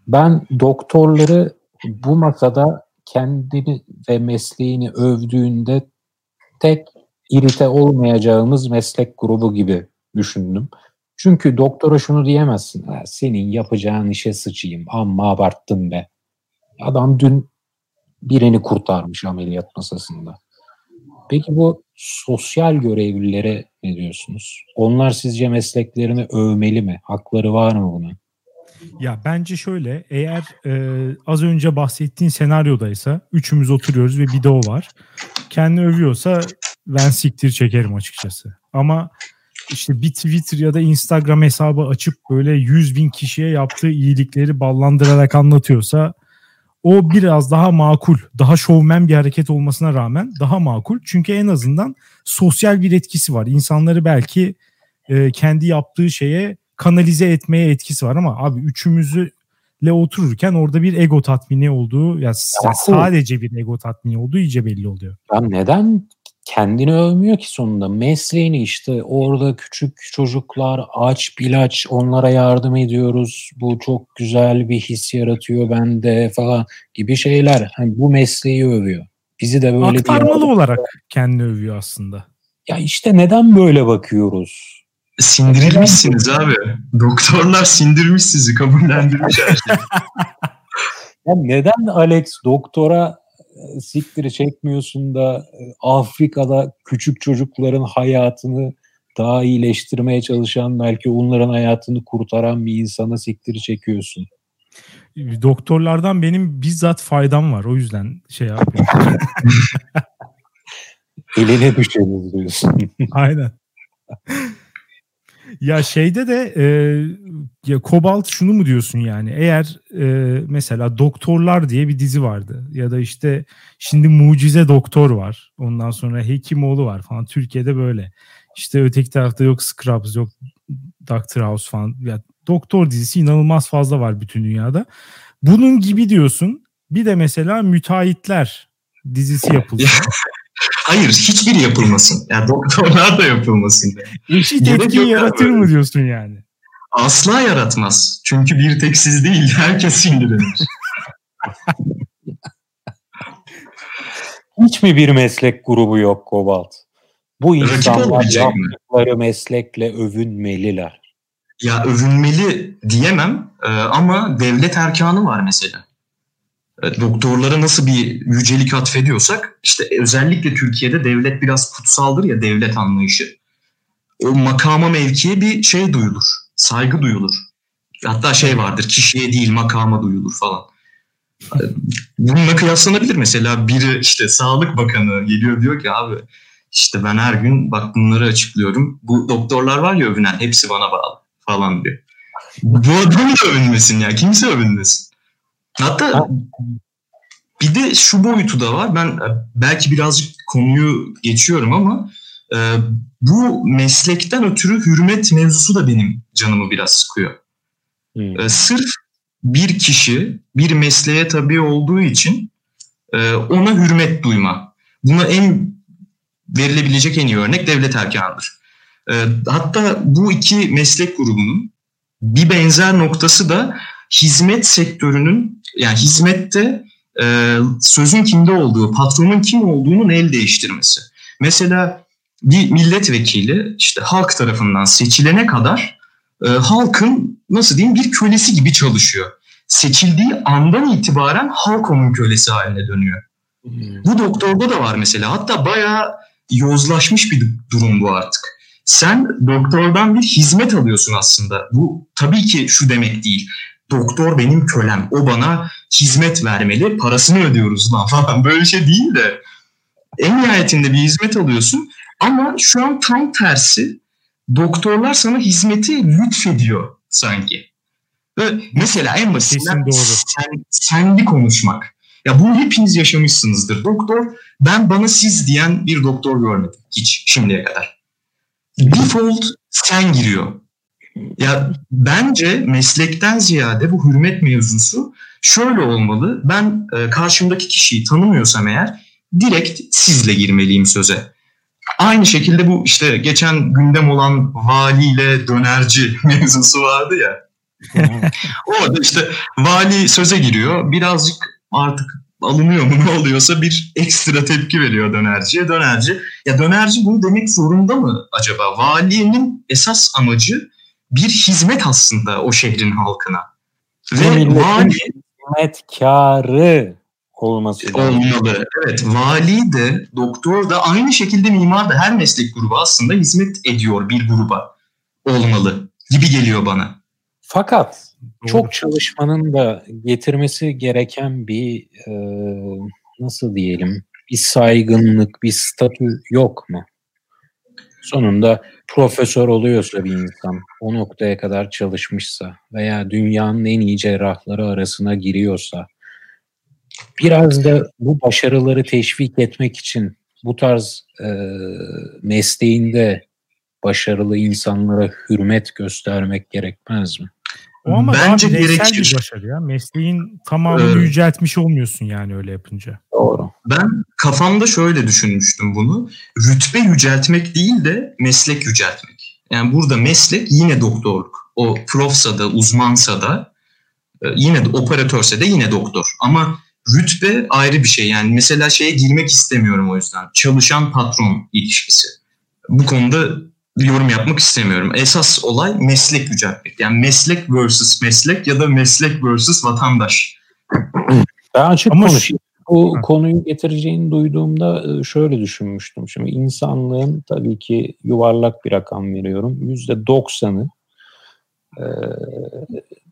ben doktorları bu masada kendini ve mesleğini övdüğünde tek irite olmayacağımız meslek grubu gibi düşündüm. Çünkü doktora şunu diyemezsin. Senin yapacağın işe sıçayım amma abarttın be. Adam dün birini kurtarmış ameliyat masasında. Peki bu sosyal görevlilere ne diyorsunuz? Onlar sizce mesleklerini övmeli mi? Hakları var mı buna? Ya bence şöyle eğer e, az önce bahsettiğin senaryodaysa üçümüz oturuyoruz ve bir de o var. Kendini övüyorsa ben siktir çekerim açıkçası. Ama işte bir Twitter ya da Instagram hesabı açıp böyle 100 bin kişiye yaptığı iyilikleri ballandırarak anlatıyorsa o biraz daha makul, daha şovmen bir hareket olmasına rağmen daha makul. Çünkü en azından sosyal bir etkisi var. İnsanları belki e, kendi yaptığı şeye kanalize etmeye etkisi var ama abi üçümüzü le otururken orada bir ego tatmini olduğu ya, ya sadece bir ego tatmini olduğu iyice belli oluyor. Ya neden kendini övmüyor ki sonunda. Mesleğini işte orada küçük çocuklar aç bilaç onlara yardım ediyoruz. Bu çok güzel bir his yaratıyor bende falan gibi şeyler. Hani bu mesleği övüyor. Bizi de böyle Aktarmalı bir olarak kendini övüyor aslında. Ya işte neden böyle bakıyoruz? Sindirilmişsiniz abi. Doktorlar sindirmiş sizi, kabullendirmiş her şeyi. ya neden Alex doktora siktiri çekmiyorsun da e, Afrika'da küçük çocukların hayatını daha iyileştirmeye çalışan belki onların hayatını kurtaran bir insana siktiri çekiyorsun. Doktorlardan benim bizzat faydam var. O yüzden şey yapıyorum. Eline düşeniz diyorsun. Aynen. Ya şeyde de e, ya Kobalt şunu mu diyorsun yani? Eğer e, mesela Doktorlar diye bir dizi vardı ya da işte şimdi Mucize Doktor var ondan sonra Hekimoğlu var falan Türkiye'de böyle. İşte öteki tarafta yok Scrubs yok Doctor House falan. Ya Doktor dizisi inanılmaz fazla var bütün dünyada. Bunun gibi diyorsun. Bir de mesela Müteahhitler dizisi yapıldı. Hayır hiçbiri yapılmasın. Yani doktorlar da yapılmasın. Eşit etki yaratır mı diyorsun yani? Asla yaratmaz. Çünkü bir tek siz değil, herkes sinirlenir. Hiç mi bir meslek grubu yok Kobalt? Bu insanlar yaptıkları meslekle övünmeliler. Ya övünmeli diyemem e, ama devlet erkanı var mesela. Doktorlara nasıl bir yücelik atfediyorsak işte özellikle Türkiye'de devlet biraz kutsaldır ya devlet anlayışı. O makama mevkiye bir şey duyulur. Saygı duyulur. Hatta şey vardır kişiye değil makama duyulur falan. Bununla kıyaslanabilir mesela biri işte Sağlık Bakanı geliyor diyor ki abi işte ben her gün bak bunları açıklıyorum. Bu doktorlar var ya övünen hepsi bana bağlı falan diyor. Bu adam da övünmesin ya. Kimse övünmesin. Hatta bir de şu boyutu da var. Ben e, belki birazcık konuyu geçiyorum ama e, bu meslekten ötürü hürmet mevzusu da benim canımı biraz sıkıyor. Hmm. E, sırf bir kişi bir mesleğe tabi olduğu için e, ona hürmet duyma. Buna en verilebilecek en iyi örnek devlet erkanıdır. E, hatta bu iki meslek grubunun bir benzer noktası da hizmet sektörünün yani hizmette e, sözün kimde olduğu, patronun kim olduğunun el değiştirmesi. Mesela bir milletvekili işte halk tarafından seçilene kadar e, halkın nasıl diyeyim bir kölesi gibi çalışıyor. Seçildiği andan itibaren halk onun kölesi haline dönüyor. Bu doktorda da var mesela. Hatta bayağı yozlaşmış bir durum bu artık. Sen doktordan bir hizmet alıyorsun aslında. Bu tabii ki şu demek değil. Doktor benim kölem. O bana hizmet vermeli. Parasını ödüyoruz lan falan. Böyle şey değil de. En nihayetinde bir hizmet alıyorsun. Ama şu an tam tersi. Doktorlar sana hizmeti lütfediyor sanki. Ve mesela en basitinden sen, senli konuşmak. Ya bunu hepiniz yaşamışsınızdır. Doktor ben bana siz diyen bir doktor görmedim hiç şimdiye kadar. Default sen giriyor. Ya bence meslekten ziyade bu hürmet mevzusu şöyle olmalı. Ben e, karşımdaki kişiyi tanımıyorsam eğer direkt sizle girmeliyim söze. Aynı şekilde bu işte geçen gündem olan valiyle dönerci mevzusu vardı ya. Orada işte vali söze giriyor. Birazcık artık alınıyor mu ne oluyorsa bir ekstra tepki veriyor dönerciye. Dönerci ya dönerci bunu demek zorunda mı acaba? Valinin esas amacı bir hizmet aslında o şehrin halkına. Ve vali hizmetkarı olması olmalı. Evet, vali de, doktor da aynı şekilde mimar da her meslek grubu aslında hizmet ediyor bir gruba olmalı gibi geliyor bana. Fakat çok çalışmanın da getirmesi gereken bir e, nasıl diyelim bir saygınlık, bir statü yok mu? Sonunda profesör oluyorsa bir insan, o noktaya kadar çalışmışsa veya dünyanın en iyi cerrahları arasına giriyorsa, biraz da bu başarıları teşvik etmek için bu tarz e, mesleğinde başarılı insanlara hürmet göstermek gerekmez mi? O ama Bence daha gerekir. bir başarı ya. Mesleğin tamamını evet. yüceltmiş olmuyorsun yani öyle yapınca. Doğru. Ben kafamda şöyle düşünmüştüm bunu. Rütbe yüceltmek değil de meslek yüceltmek. Yani burada meslek yine doktorluk. O profsa da uzmansa da e, yine operatörse de yine doktor. Ama rütbe ayrı bir şey. Yani mesela şeye girmek istemiyorum o yüzden. Çalışan patron ilişkisi. Bu konuda yorum yapmak istemiyorum. Esas olay meslek yüceltmek. Yani meslek versus meslek ya da meslek versus vatandaş. Ben açık Ama konuşayım. Bu konuyu getireceğini duyduğumda e, şöyle düşünmüştüm. Şimdi insanlığın tabii ki yuvarlak bir rakam veriyorum. Yüzde doksanı e,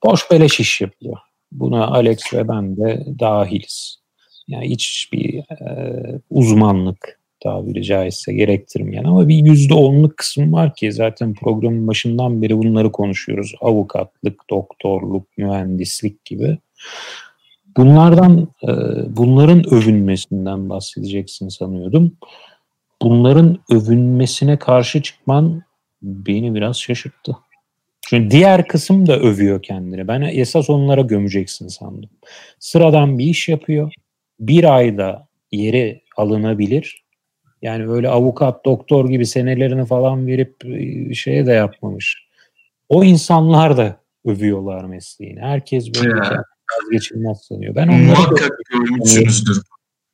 boş beleş iş yapıyor. Buna Alex ve ben de dahiliz. Yani hiçbir e, uzmanlık tabiri caizse gerektirmeyen ama bir yüzde onluk kısım var ki zaten programın başından beri bunları konuşuyoruz. Avukatlık, doktorluk, mühendislik gibi. Bunlardan, e, bunların övünmesinden bahsedeceksin sanıyordum. Bunların övünmesine karşı çıkman beni biraz şaşırttı. Çünkü diğer kısım da övüyor kendini. Ben esas onlara gömeceksin sandım. Sıradan bir iş yapıyor. Bir ayda yeri alınabilir yani öyle avukat, doktor gibi senelerini falan verip şeye de yapmamış. O insanlar da övüyorlar mesleğini. Herkes böyle vazgeçilmez sanıyor. Ben onları Muhakkak görmüşsünüzdür.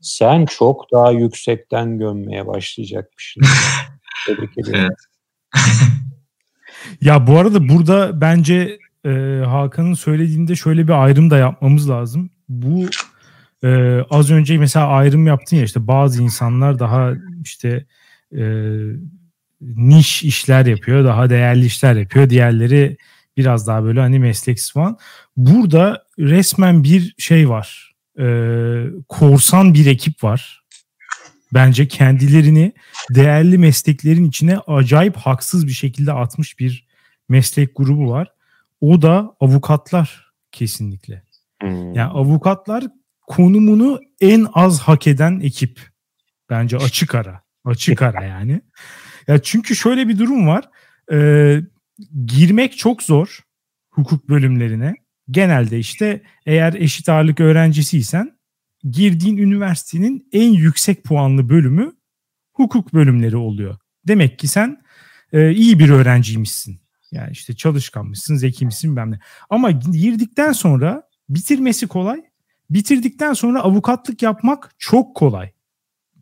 Sen çok daha yüksekten gömmeye başlayacakmışsın. Tebrik ederim. ya bu arada burada bence e, Hakan'ın söylediğinde şöyle bir ayrım da yapmamız lazım. Bu e, az önce mesela ayrım yaptın ya işte bazı insanlar daha işte e, niş işler yapıyor, daha değerli işler yapıyor. Diğerleri biraz daha böyle hani mesleksiz falan. Burada resmen bir şey var. E, korsan bir ekip var. Bence kendilerini değerli mesleklerin içine acayip haksız bir şekilde atmış bir meslek grubu var. O da avukatlar kesinlikle. Hmm. Yani avukatlar konumunu en az hak eden ekip. Bence açık ara. Açık ara yani. Ya çünkü şöyle bir durum var. Ee, girmek çok zor hukuk bölümlerine. Genelde işte eğer eşit ağırlık öğrencisiysen girdiğin üniversitenin en yüksek puanlı bölümü hukuk bölümleri oluyor. Demek ki sen e, iyi bir öğrenciymişsin. Yani işte çalışkanmışsın, zekiymişsin bilmem ne. Ama girdikten sonra bitirmesi kolay. Bitirdikten sonra avukatlık yapmak çok kolay.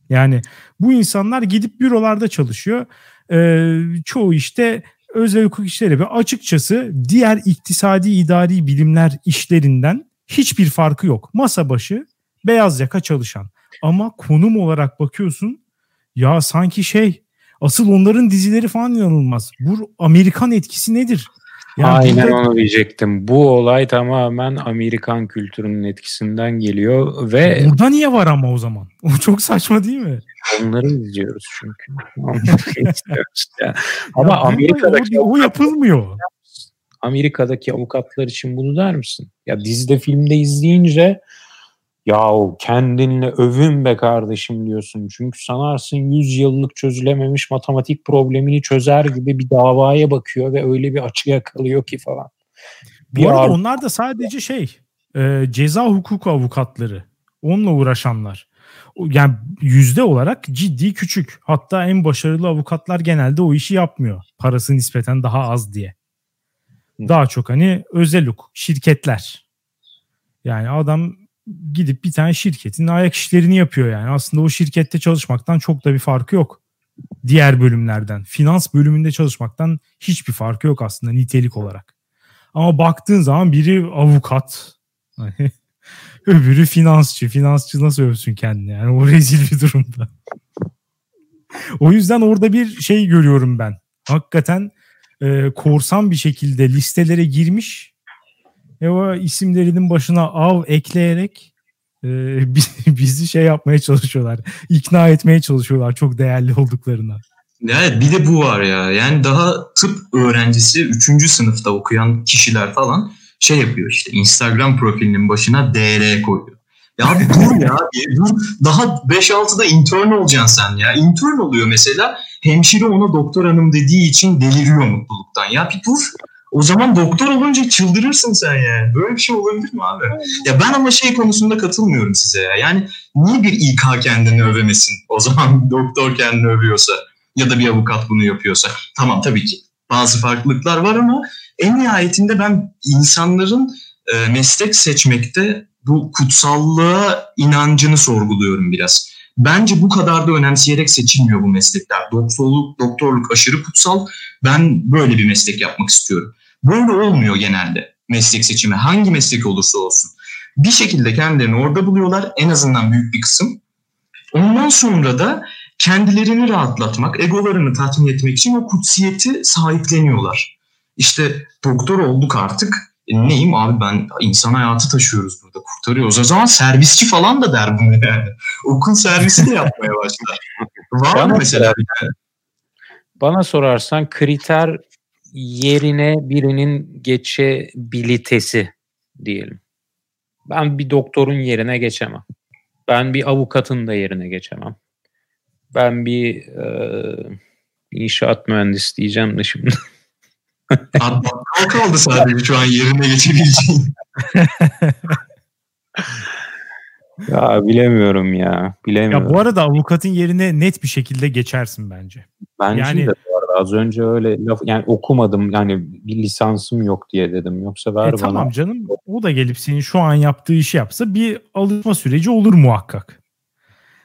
Yani bu insanlar gidip bürolarda çalışıyor. Ee, çoğu işte özel hukuk işleri ve açıkçası diğer iktisadi idari bilimler işlerinden hiçbir farkı yok. Masa başı beyaz yaka çalışan. Ama konum olarak bakıyorsun ya sanki şey asıl onların dizileri falan inanılmaz. Bu Amerikan etkisi nedir? Yani Aynen burada... onu diyecektim. Bu olay tamamen Amerikan kültürünün etkisinden geliyor ve... Burada niye var ama o zaman? O çok saçma değil mi? Onları izliyoruz çünkü. ya. Ama ya Amerika'daki... O, o yapılmıyor. Amerika'daki avukatlar için bunu der misin? Ya dizide filmde izleyince Yahu kendinle övün be kardeşim diyorsun. Çünkü sanarsın 100 yıllık çözülememiş matematik problemini çözer gibi bir davaya bakıyor ve öyle bir açı yakalıyor ki falan. Bir Bu arada ar- onlar da sadece şey e, ceza hukuku avukatları. Onunla uğraşanlar. Yani yüzde olarak ciddi küçük. Hatta en başarılı avukatlar genelde o işi yapmıyor. Parası nispeten daha az diye. Daha çok hani özel hukuk, şirketler. Yani adam gidip bir tane şirketin ayak işlerini yapıyor yani. Aslında o şirkette çalışmaktan çok da bir farkı yok. Diğer bölümlerden. Finans bölümünde çalışmaktan hiçbir farkı yok aslında nitelik olarak. Ama baktığın zaman biri avukat. Öbürü finansçı. Finansçı nasıl övsün kendini? Yani o rezil bir durumda. o yüzden orada bir şey görüyorum ben. Hakikaten e, korsan bir şekilde listelere girmiş e o isimlerinin başına av ekleyerek e, bizi şey yapmaya çalışıyorlar. ikna etmeye çalışıyorlar çok değerli olduklarına. Evet bir de bu var ya. Yani daha tıp öğrencisi 3. sınıfta okuyan kişiler falan şey yapıyor işte Instagram profilinin başına DR koyuyor. Ya abi dur ya dur. Daha 5-6'da intern olacaksın sen ya. Intern oluyor mesela. Hemşire ona doktor hanım dediği için deliriyor mutluluktan. Ya bir dur. O zaman doktor olunca çıldırırsın sen yani. Böyle bir şey olabilir mi abi? Ya ben ama şey konusunda katılmıyorum size ya. Yani niye bir İK kendini övemesin? O zaman doktor kendini övüyorsa ya da bir avukat bunu yapıyorsa. Tamam tabii ki bazı farklılıklar var ama en nihayetinde ben insanların e, meslek seçmekte bu kutsallığa inancını sorguluyorum biraz. Bence bu kadar da önemseyerek seçilmiyor bu meslekler. Doktorluk, doktorluk aşırı kutsal. Ben böyle bir meslek yapmak istiyorum. Böyle olmuyor genelde meslek seçimi. Hangi meslek olursa olsun. Bir şekilde kendilerini orada buluyorlar. En azından büyük bir kısım. Ondan sonra da kendilerini rahatlatmak, egolarını tatmin etmek için o kutsiyeti sahipleniyorlar. İşte doktor olduk artık. E neyim abi ben insan hayatı taşıyoruz burada kurtarıyoruz. O zaman servisçi falan da der bunu yani. Okul servisi de yapmaya başlar. Var mı mesela? Bana sorarsan kriter yerine birinin geçebilitesi diyelim. Ben bir doktorun yerine geçemem. Ben bir avukatın da yerine geçemem. Ben bir e, inşaat mühendisi diyeceğim de şimdi. Abi kaldı sadece şu an yerine geçebileceğin. ya bilemiyorum ya. Bilemiyorum. Ya bu arada avukatın yerine net bir şekilde geçersin bence. Bence yani, de bu arada Az önce öyle laf yani okumadım yani bir lisansım yok diye dedim. Yoksa ver e, bana. Tamam canım o da gelip senin şu an yaptığı işi yapsa bir alışma süreci olur muhakkak.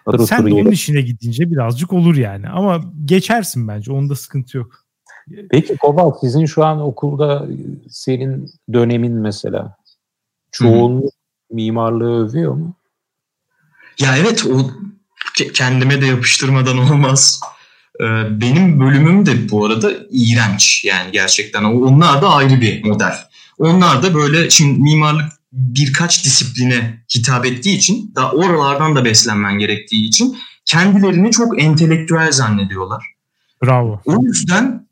Otur, Sen de onun işine gidince birazcık olur yani. Ama geçersin bence. Onda sıkıntı yok. Peki Kobalt sizin şu an okulda senin dönemin mesela çoğunluk mimarlığı övüyor mu? Ya evet o kendime de yapıştırmadan olmaz. Ee, benim bölümüm de bu arada iğrenç yani gerçekten. Onlar da ayrı bir model. Onlar da böyle şimdi mimarlık birkaç disipline hitap ettiği için da oralardan da beslenmen gerektiği için kendilerini çok entelektüel zannediyorlar. Bravo. O yüzden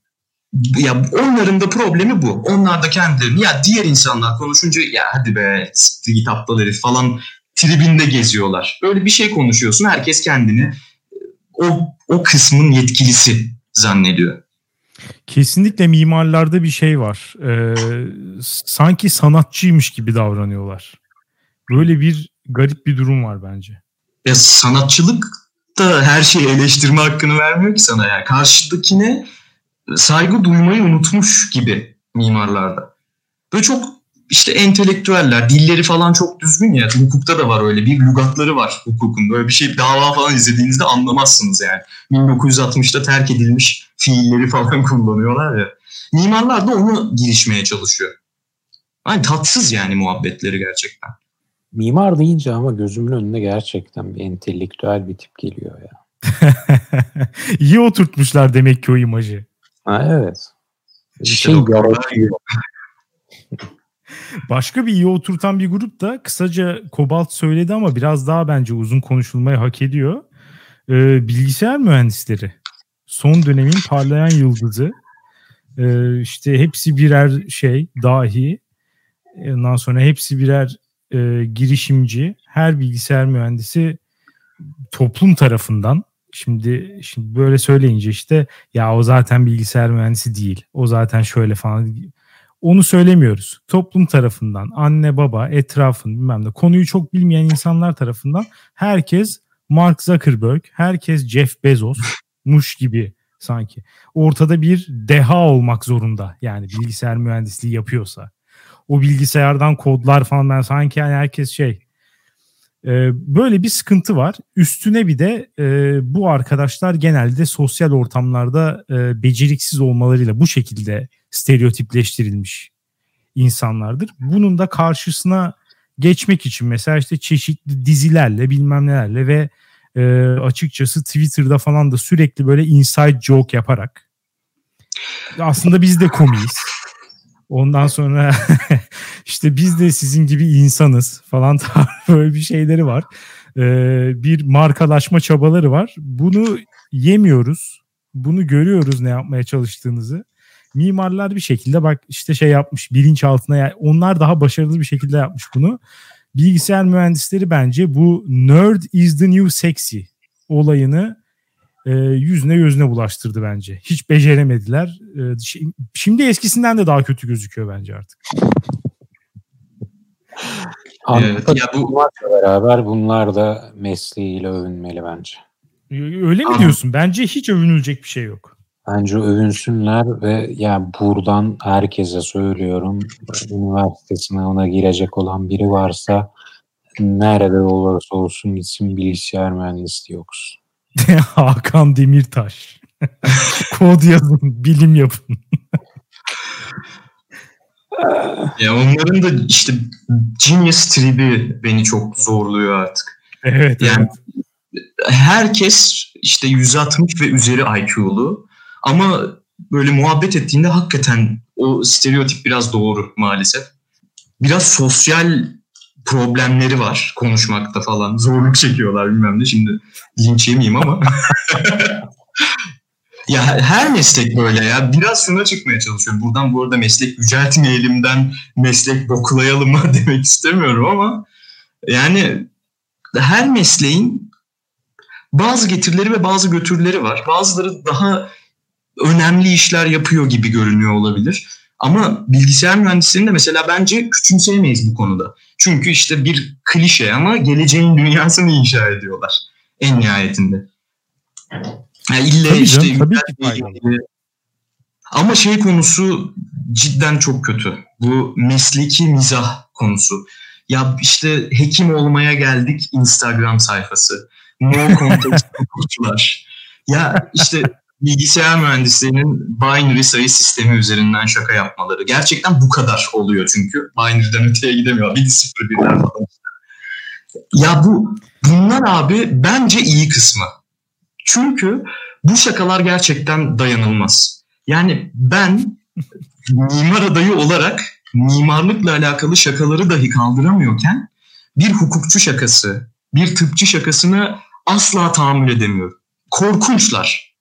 ya onların da problemi bu. Onlar da kendilerini ya diğer insanlar konuşunca ya hadi be siktir git aptal herif falan tribinde geziyorlar. Böyle bir şey konuşuyorsun herkes kendini o, o kısmın yetkilisi zannediyor. Kesinlikle mimarlarda bir şey var. Ee, sanki sanatçıymış gibi davranıyorlar. Böyle bir garip bir durum var bence. Ya sanatçılık da her şeyi eleştirme hakkını vermiyor ki sana yani. Karşıdakine saygı duymayı unutmuş gibi mimarlarda. Böyle çok işte entelektüeller, dilleri falan çok düzgün ya. Hukukta da var öyle bir lügatları var hukukun. Böyle bir şey dava falan izlediğinizde anlamazsınız yani. 1960'ta terk edilmiş fiilleri falan kullanıyorlar ya. Mimarlar da onu girişmeye çalışıyor. Hani tatsız yani muhabbetleri gerçekten. Mimar deyince ama gözümün önüne gerçekten bir entelektüel bir tip geliyor ya. İyi oturtmuşlar demek ki o imajı. Ha, evet. Bir şey yaratıyor. Başka bir iyi oturtan bir grup da kısaca Kobalt söyledi ama biraz daha bence uzun konuşulmayı hak ediyor. Ee, bilgisayar mühendisleri. Son dönemin parlayan yıldızı. Ee, işte hepsi birer şey dahi. Ondan sonra hepsi birer e, girişimci. Her bilgisayar mühendisi toplum tarafından Şimdi şimdi böyle söyleyince işte ya o zaten bilgisayar mühendisi değil. O zaten şöyle falan. Onu söylemiyoruz. Toplum tarafından, anne baba, etrafın bilmem ne konuyu çok bilmeyen insanlar tarafından herkes Mark Zuckerberg, herkes Jeff Bezos muş gibi sanki. Ortada bir deha olmak zorunda. Yani bilgisayar mühendisliği yapıyorsa. O bilgisayardan kodlar falan ben sanki yani herkes şey ee, böyle bir sıkıntı var. Üstüne bir de e, bu arkadaşlar genelde sosyal ortamlarda e, beceriksiz olmalarıyla bu şekilde stereotipleştirilmiş insanlardır. Bunun da karşısına geçmek için mesela işte çeşitli dizilerle bilmem nelerle ve e, açıkçası Twitter'da falan da sürekli böyle inside joke yaparak aslında biz de komiyiz. Ondan sonra işte biz de sizin gibi insanız falan böyle bir şeyleri var. Ee, bir markalaşma çabaları var. Bunu yemiyoruz. Bunu görüyoruz ne yapmaya çalıştığınızı. Mimarlar bir şekilde bak işte şey yapmış bilinç altına yani onlar daha başarılı bir şekilde yapmış bunu. Bilgisayar mühendisleri bence bu nerd is the new sexy olayını e, yüzüne gözüne bulaştırdı bence. Hiç beceremediler. E, şimdi eskisinden de daha kötü gözüküyor bence artık. Evet, ya bu beraber bunlar da mesleğiyle övünmeli bence. Öyle mi diyorsun? Bence hiç övünülecek bir şey yok. Bence övünsünler ve yani buradan herkese söylüyorum. Üniversite sınavına girecek olan biri varsa nerede olursa olsun gitsin bilgisayar mühendisliği okusun. Hakan Demirtaş. Kod yazın, bilim yapın. Ya onların da işte genius tribi beni çok zorluyor artık. Evet. Yani evet. herkes işte 160 ve üzeri IQ'lu ama böyle muhabbet ettiğinde hakikaten o stereotip biraz doğru maalesef. Biraz sosyal problemleri var konuşmakta falan. Zorluk çekiyorlar bilmem ne. Şimdi linç yemeyeyim ama. ya her meslek böyle ya. Biraz şuna çıkmaya çalışıyorum. Buradan bu arada meslek yüceltmeyelimden meslek bokulayalım mı demek istemiyorum ama yani her mesleğin bazı getirileri ve bazı götürleri var. Bazıları daha önemli işler yapıyor gibi görünüyor olabilir. Ama bilgisayar mühendisliğini de mesela bence küçümseyemeyiz bu konuda. Çünkü işte bir klişe ama geleceğin dünyasını inşa ediyorlar en nihayetinde. Yani illa tabii işte canım, tabii ki Ama şey konusu cidden çok kötü. Bu mesleki mizah konusu. Ya işte hekim olmaya geldik Instagram sayfası. No context hukukçular. Ya işte bilgisayar mühendislerinin binary sayı sistemi üzerinden şaka yapmaları. Gerçekten bu kadar oluyor çünkü. Binary'den öteye gidemiyor. Bir sıfır birler falan. Ya bu bunlar abi bence iyi kısmı. Çünkü bu şakalar gerçekten dayanılmaz. Yani ben mimar adayı olarak mimarlıkla alakalı şakaları dahi kaldıramıyorken bir hukukçu şakası, bir tıpçı şakasını asla tahammül edemiyorum. Korkunçlar.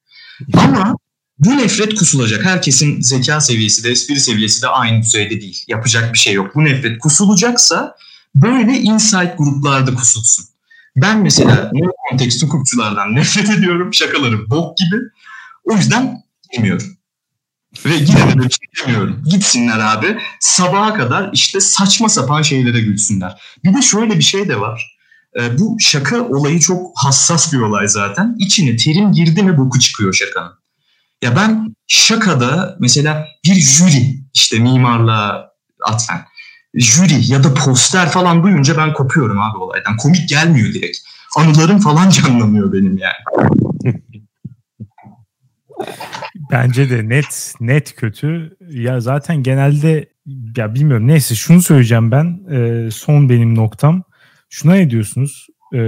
Ama bu nefret kusulacak. Herkesin zeka seviyesi de espri seviyesi de aynı düzeyde değil. Yapacak bir şey yok. Bu nefret kusulacaksa böyle insight gruplarda kusulsun. Ben mesela no kontekst hukukçulardan nefret ediyorum. Şakaları bok gibi. O yüzden bilmiyorum. Ve yine de bir şey. Gitsinler abi sabaha kadar işte saçma sapan şeylere gülsünler. Bir de şöyle bir şey de var. E, bu şaka olayı çok hassas bir olay zaten. İçine terim girdi mi boku çıkıyor şakanın. Ya ben şakada mesela bir jüri işte mimarlığa atfen jüri ya da poster falan duyunca ben kopuyorum abi olaydan. Komik gelmiyor direkt. Anılarım falan canlanıyor benim yani. Bence de net net kötü. Ya zaten genelde ya bilmiyorum neyse şunu söyleyeceğim ben. E, son benim noktam. Şuna ne diyorsunuz? E,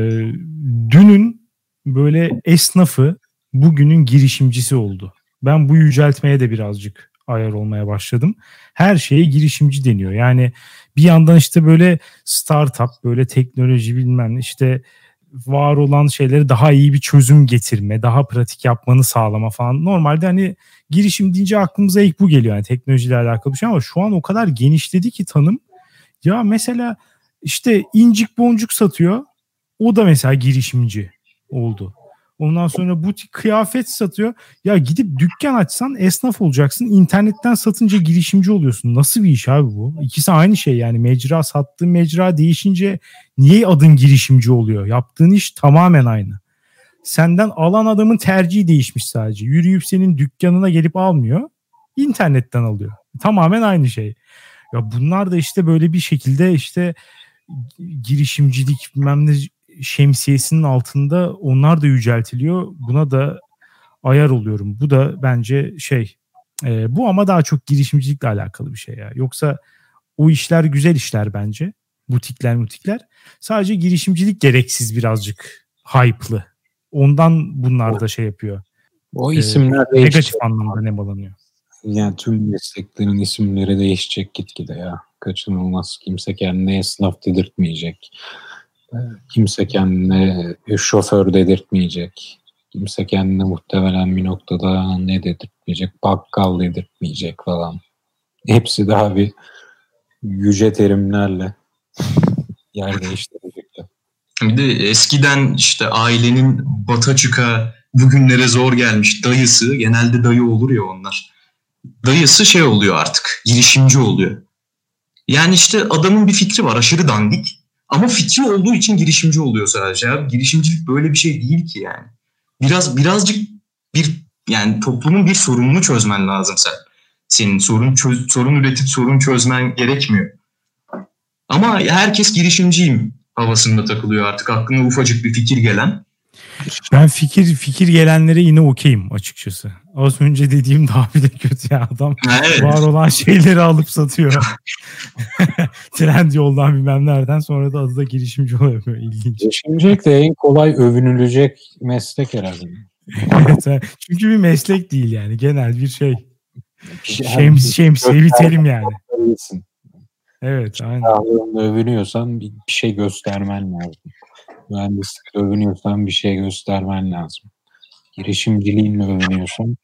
dünün böyle esnafı bugünün girişimcisi oldu. Ben bu yüceltmeye de birazcık ayar olmaya başladım. Her şeye girişimci deniyor. Yani bir yandan işte böyle startup, böyle teknoloji bilmem işte var olan şeyleri daha iyi bir çözüm getirme, daha pratik yapmanı sağlama falan. Normalde hani girişim deyince aklımıza ilk bu geliyor yani teknolojiyle alakalı bir şey ama şu an o kadar genişledi ki tanım. Ya mesela işte incik boncuk satıyor. O da mesela girişimci oldu. Ondan sonra butik kıyafet satıyor. Ya gidip dükkan açsan esnaf olacaksın. İnternetten satınca girişimci oluyorsun. Nasıl bir iş abi bu? İkisi aynı şey yani. Mecra sattığın mecra değişince niye adın girişimci oluyor? Yaptığın iş tamamen aynı. Senden alan adamın tercihi değişmiş sadece. Yürüyüp senin dükkanına gelip almıyor. İnternetten alıyor. Tamamen aynı şey. Ya bunlar da işte böyle bir şekilde işte girişimcilik bilmem ne şemsiyesinin altında onlar da yüceltiliyor. Buna da ayar oluyorum. Bu da bence şey e, bu ama daha çok girişimcilikle alakalı bir şey ya. Yoksa o işler güzel işler bence. Butikler mutikler. Sadece girişimcilik gereksiz birazcık hype'lı. Ondan bunlar da şey yapıyor. O isimler ee, negatif anlamda nemalanıyor. Yani tüm mesleklerin isimleri değişecek gitgide ya. Kaçınılmaz. Kimse kendine esnaf dedirtmeyecek. Kimse kendine şoför dedirtmeyecek. Kimse kendine muhtemelen bir noktada ne dedirtmeyecek, bakkal dedirtmeyecek falan. Hepsi daha bir yüce terimlerle yer değiştirecekler. Bir de eskiden işte ailenin bata çıka bugünlere zor gelmiş dayısı, genelde dayı olur ya onlar. Dayısı şey oluyor artık, girişimci oluyor. Yani işte adamın bir fikri var aşırı dandik. Ama fikri olduğu için girişimci oluyor sadece. Abi. Girişimcilik böyle bir şey değil ki yani. Biraz birazcık bir yani toplumun bir sorununu çözmen lazım sen. Senin sorun çöz, sorun üretip sorun çözmen gerekmiyor. Ama herkes girişimciyim havasında takılıyor artık. Aklına ufacık bir fikir gelen. Ben fikir fikir gelenlere yine okeyim açıkçası. Az önce dediğim daha bir de kötü ya adam. Evet. Var olan şeyleri alıp satıyor. Trend yoldan bilmem nereden sonra da adı da girişimci oluyor. Böyle ilginç. Girişimcilik de en kolay övünülecek meslek herhalde. evet, çünkü bir meslek değil yani genel bir şey. Şems, şemsiye bir terim yani. Evet aynen. Övünüyorsan bir şey göstermen lazım mühendislikle övünüyorsan bir şey göstermen lazım. Girişimciliğinle övünüyorsan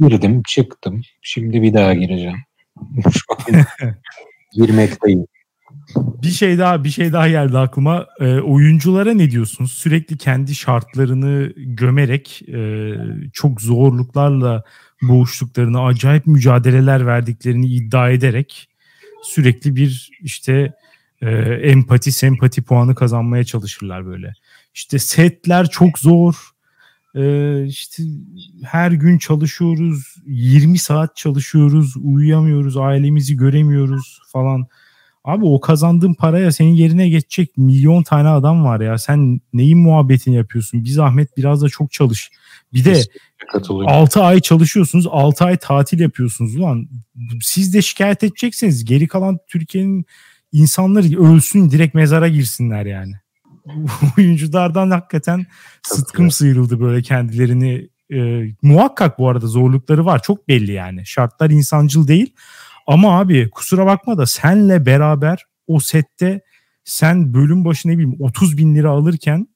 girdim, çıktım. Şimdi bir daha gireceğim. Girmekteyim. Bir şey daha bir şey daha geldi aklıma. E, oyunculara ne diyorsunuz? Sürekli kendi şartlarını gömerek e, çok zorluklarla boğuştuklarını, acayip mücadeleler verdiklerini iddia ederek sürekli bir işte e, empati, sempati puanı kazanmaya çalışırlar böyle. İşte setler çok zor. Ee, işte her gün çalışıyoruz, 20 saat çalışıyoruz, uyuyamıyoruz, ailemizi göremiyoruz falan. Abi o kazandığın paraya senin yerine geçecek milyon tane adam var ya. Sen neyin muhabbetini yapıyorsun? Bir zahmet biraz da çok çalış. Bir de 6 ay çalışıyorsunuz, 6 ay tatil yapıyorsunuz ulan. Siz de şikayet edeceksiniz. Geri kalan Türkiye'nin insanları ölsün direkt mezara girsinler yani. Oyunculardan hakikaten sıtkım sıyrıldı böyle kendilerini. E, muhakkak bu arada zorlukları var. Çok belli yani. Şartlar insancıl değil. Ama abi kusura bakma da senle beraber o sette sen bölüm başı ne bileyim 30 bin lira alırken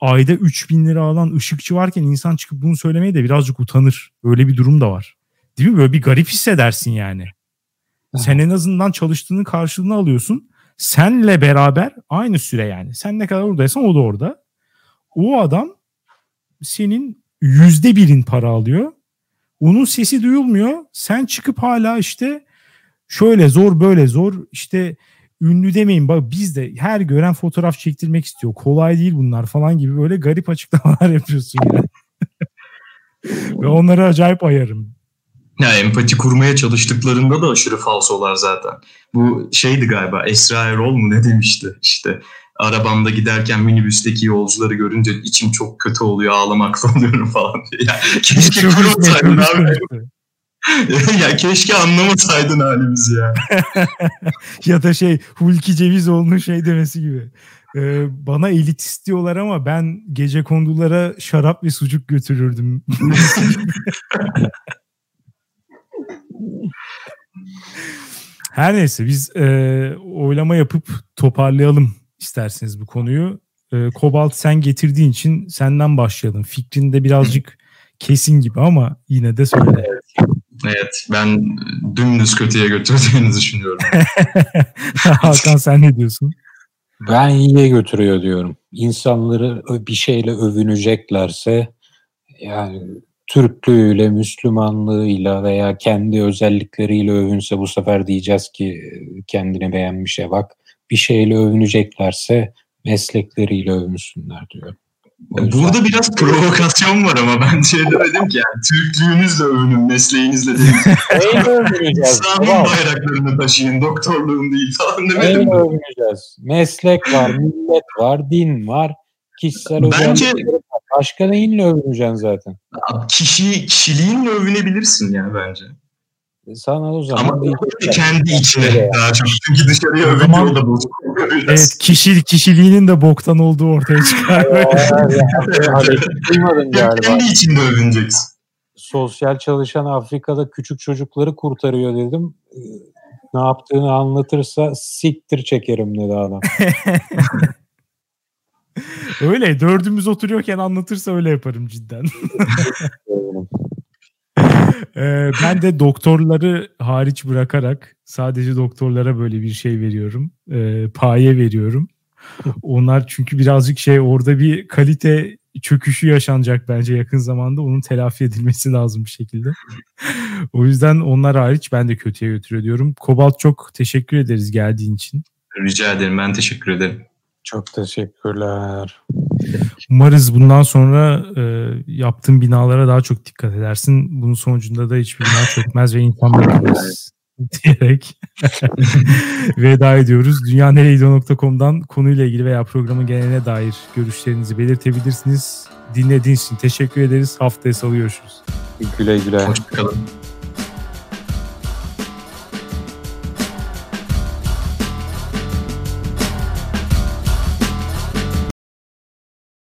ayda 3 bin lira alan ışıkçı varken insan çıkıp bunu söylemeye de birazcık utanır. Öyle bir durum da var. Değil mi? Böyle bir garip hissedersin yani. Sen en azından çalıştığının karşılığını alıyorsun. Senle beraber aynı süre yani. Sen ne kadar oradaysan o da orada. O adam senin yüzde birin para alıyor. Onun sesi duyulmuyor. Sen çıkıp hala işte şöyle zor böyle zor işte ünlü demeyin bak biz de her gören fotoğraf çektirmek istiyor. Kolay değil bunlar falan gibi böyle garip açıklamalar yapıyorsun yani. Ve onları acayip ayarım. Ya empati kurmaya çalıştıklarında da aşırı falsolar zaten. Bu şeydi galiba Esra Erol mu ne demişti işte arabamda giderken minibüsteki yolcuları görünce içim çok kötü oluyor ağlamakta oluyorum falan diye. Ya, keşke kurmasaydın abi. ya keşke anlamasaydın halimizi ya. ya da şey Hulki Cevizoğlu'nun şey demesi gibi. Ee, bana elit istiyorlar ama ben gece kondulara şarap ve sucuk götürürdüm. Her neyse biz e, oylama yapıp toparlayalım isterseniz bu konuyu. E, Kobalt sen getirdiğin için senden başlayalım. Fikrinde birazcık kesin gibi ama yine de söyle. Evet ben dümdüz kötüye götürdüğünü düşünüyorum. Hakan sen ne diyorsun? Ben iyiye götürüyor diyorum. İnsanları bir şeyle övüneceklerse yani Türklüğüyle, Müslümanlığıyla veya kendi özellikleriyle övünse bu sefer diyeceğiz ki kendini beğenmişe bak. Bir şeyle övüneceklerse meslekleriyle övünsünler diyor. Burada biraz provokasyon var ama ben şey demedim ki yani Türklüğünüzle övünün, mesleğinizle değil. Neyle övüneceğiz? İslam'ın bayraklarını taşıyın, doktorluğun değil falan demedim. Neyle övüneceğiz? Meslek var, millet var, din var, kişisel Bence Başka neyinle övüneceksin zaten? Kişi, kişiliğinle övünebilirsin ya bence. E, sana o zaman Ama değil. kendi içine daha çok. Çünkü dışarıya övünce o da bozuk. Evet kişi, kişiliğinin de boktan olduğu ortaya çıkar. Duymadın galiba. Kendi içinde övüneceksin. Sosyal çalışan Afrika'da küçük çocukları kurtarıyor dedim. E, ne yaptığını anlatırsa siktir çekerim dedi adam. öyle dördümüz oturuyorken anlatırsa öyle yaparım cidden. ee, ben de doktorları hariç bırakarak sadece doktorlara böyle bir şey veriyorum. Ee, paye veriyorum. Onlar çünkü birazcık şey orada bir kalite çöküşü yaşanacak bence yakın zamanda. Onun telafi edilmesi lazım bir şekilde. o yüzden onlar hariç ben de kötüye götürüyor diyorum. Kobalt çok teşekkür ederiz geldiğin için. Rica ederim. Ben teşekkür ederim. Çok teşekkürler. Umarız bundan sonra e, yaptığın binalara daha çok dikkat edersin. Bunun sonucunda da hiçbir bina çökmez ve insanlar ölmez diyerek veda ediyoruz. Dünyanereydi.com'dan konuyla ilgili veya programın geneline dair görüşlerinizi belirtebilirsiniz. Dinlediğiniz için teşekkür ederiz. Haftaya salı görüşürüz. Güle güle. Hoşçakalın.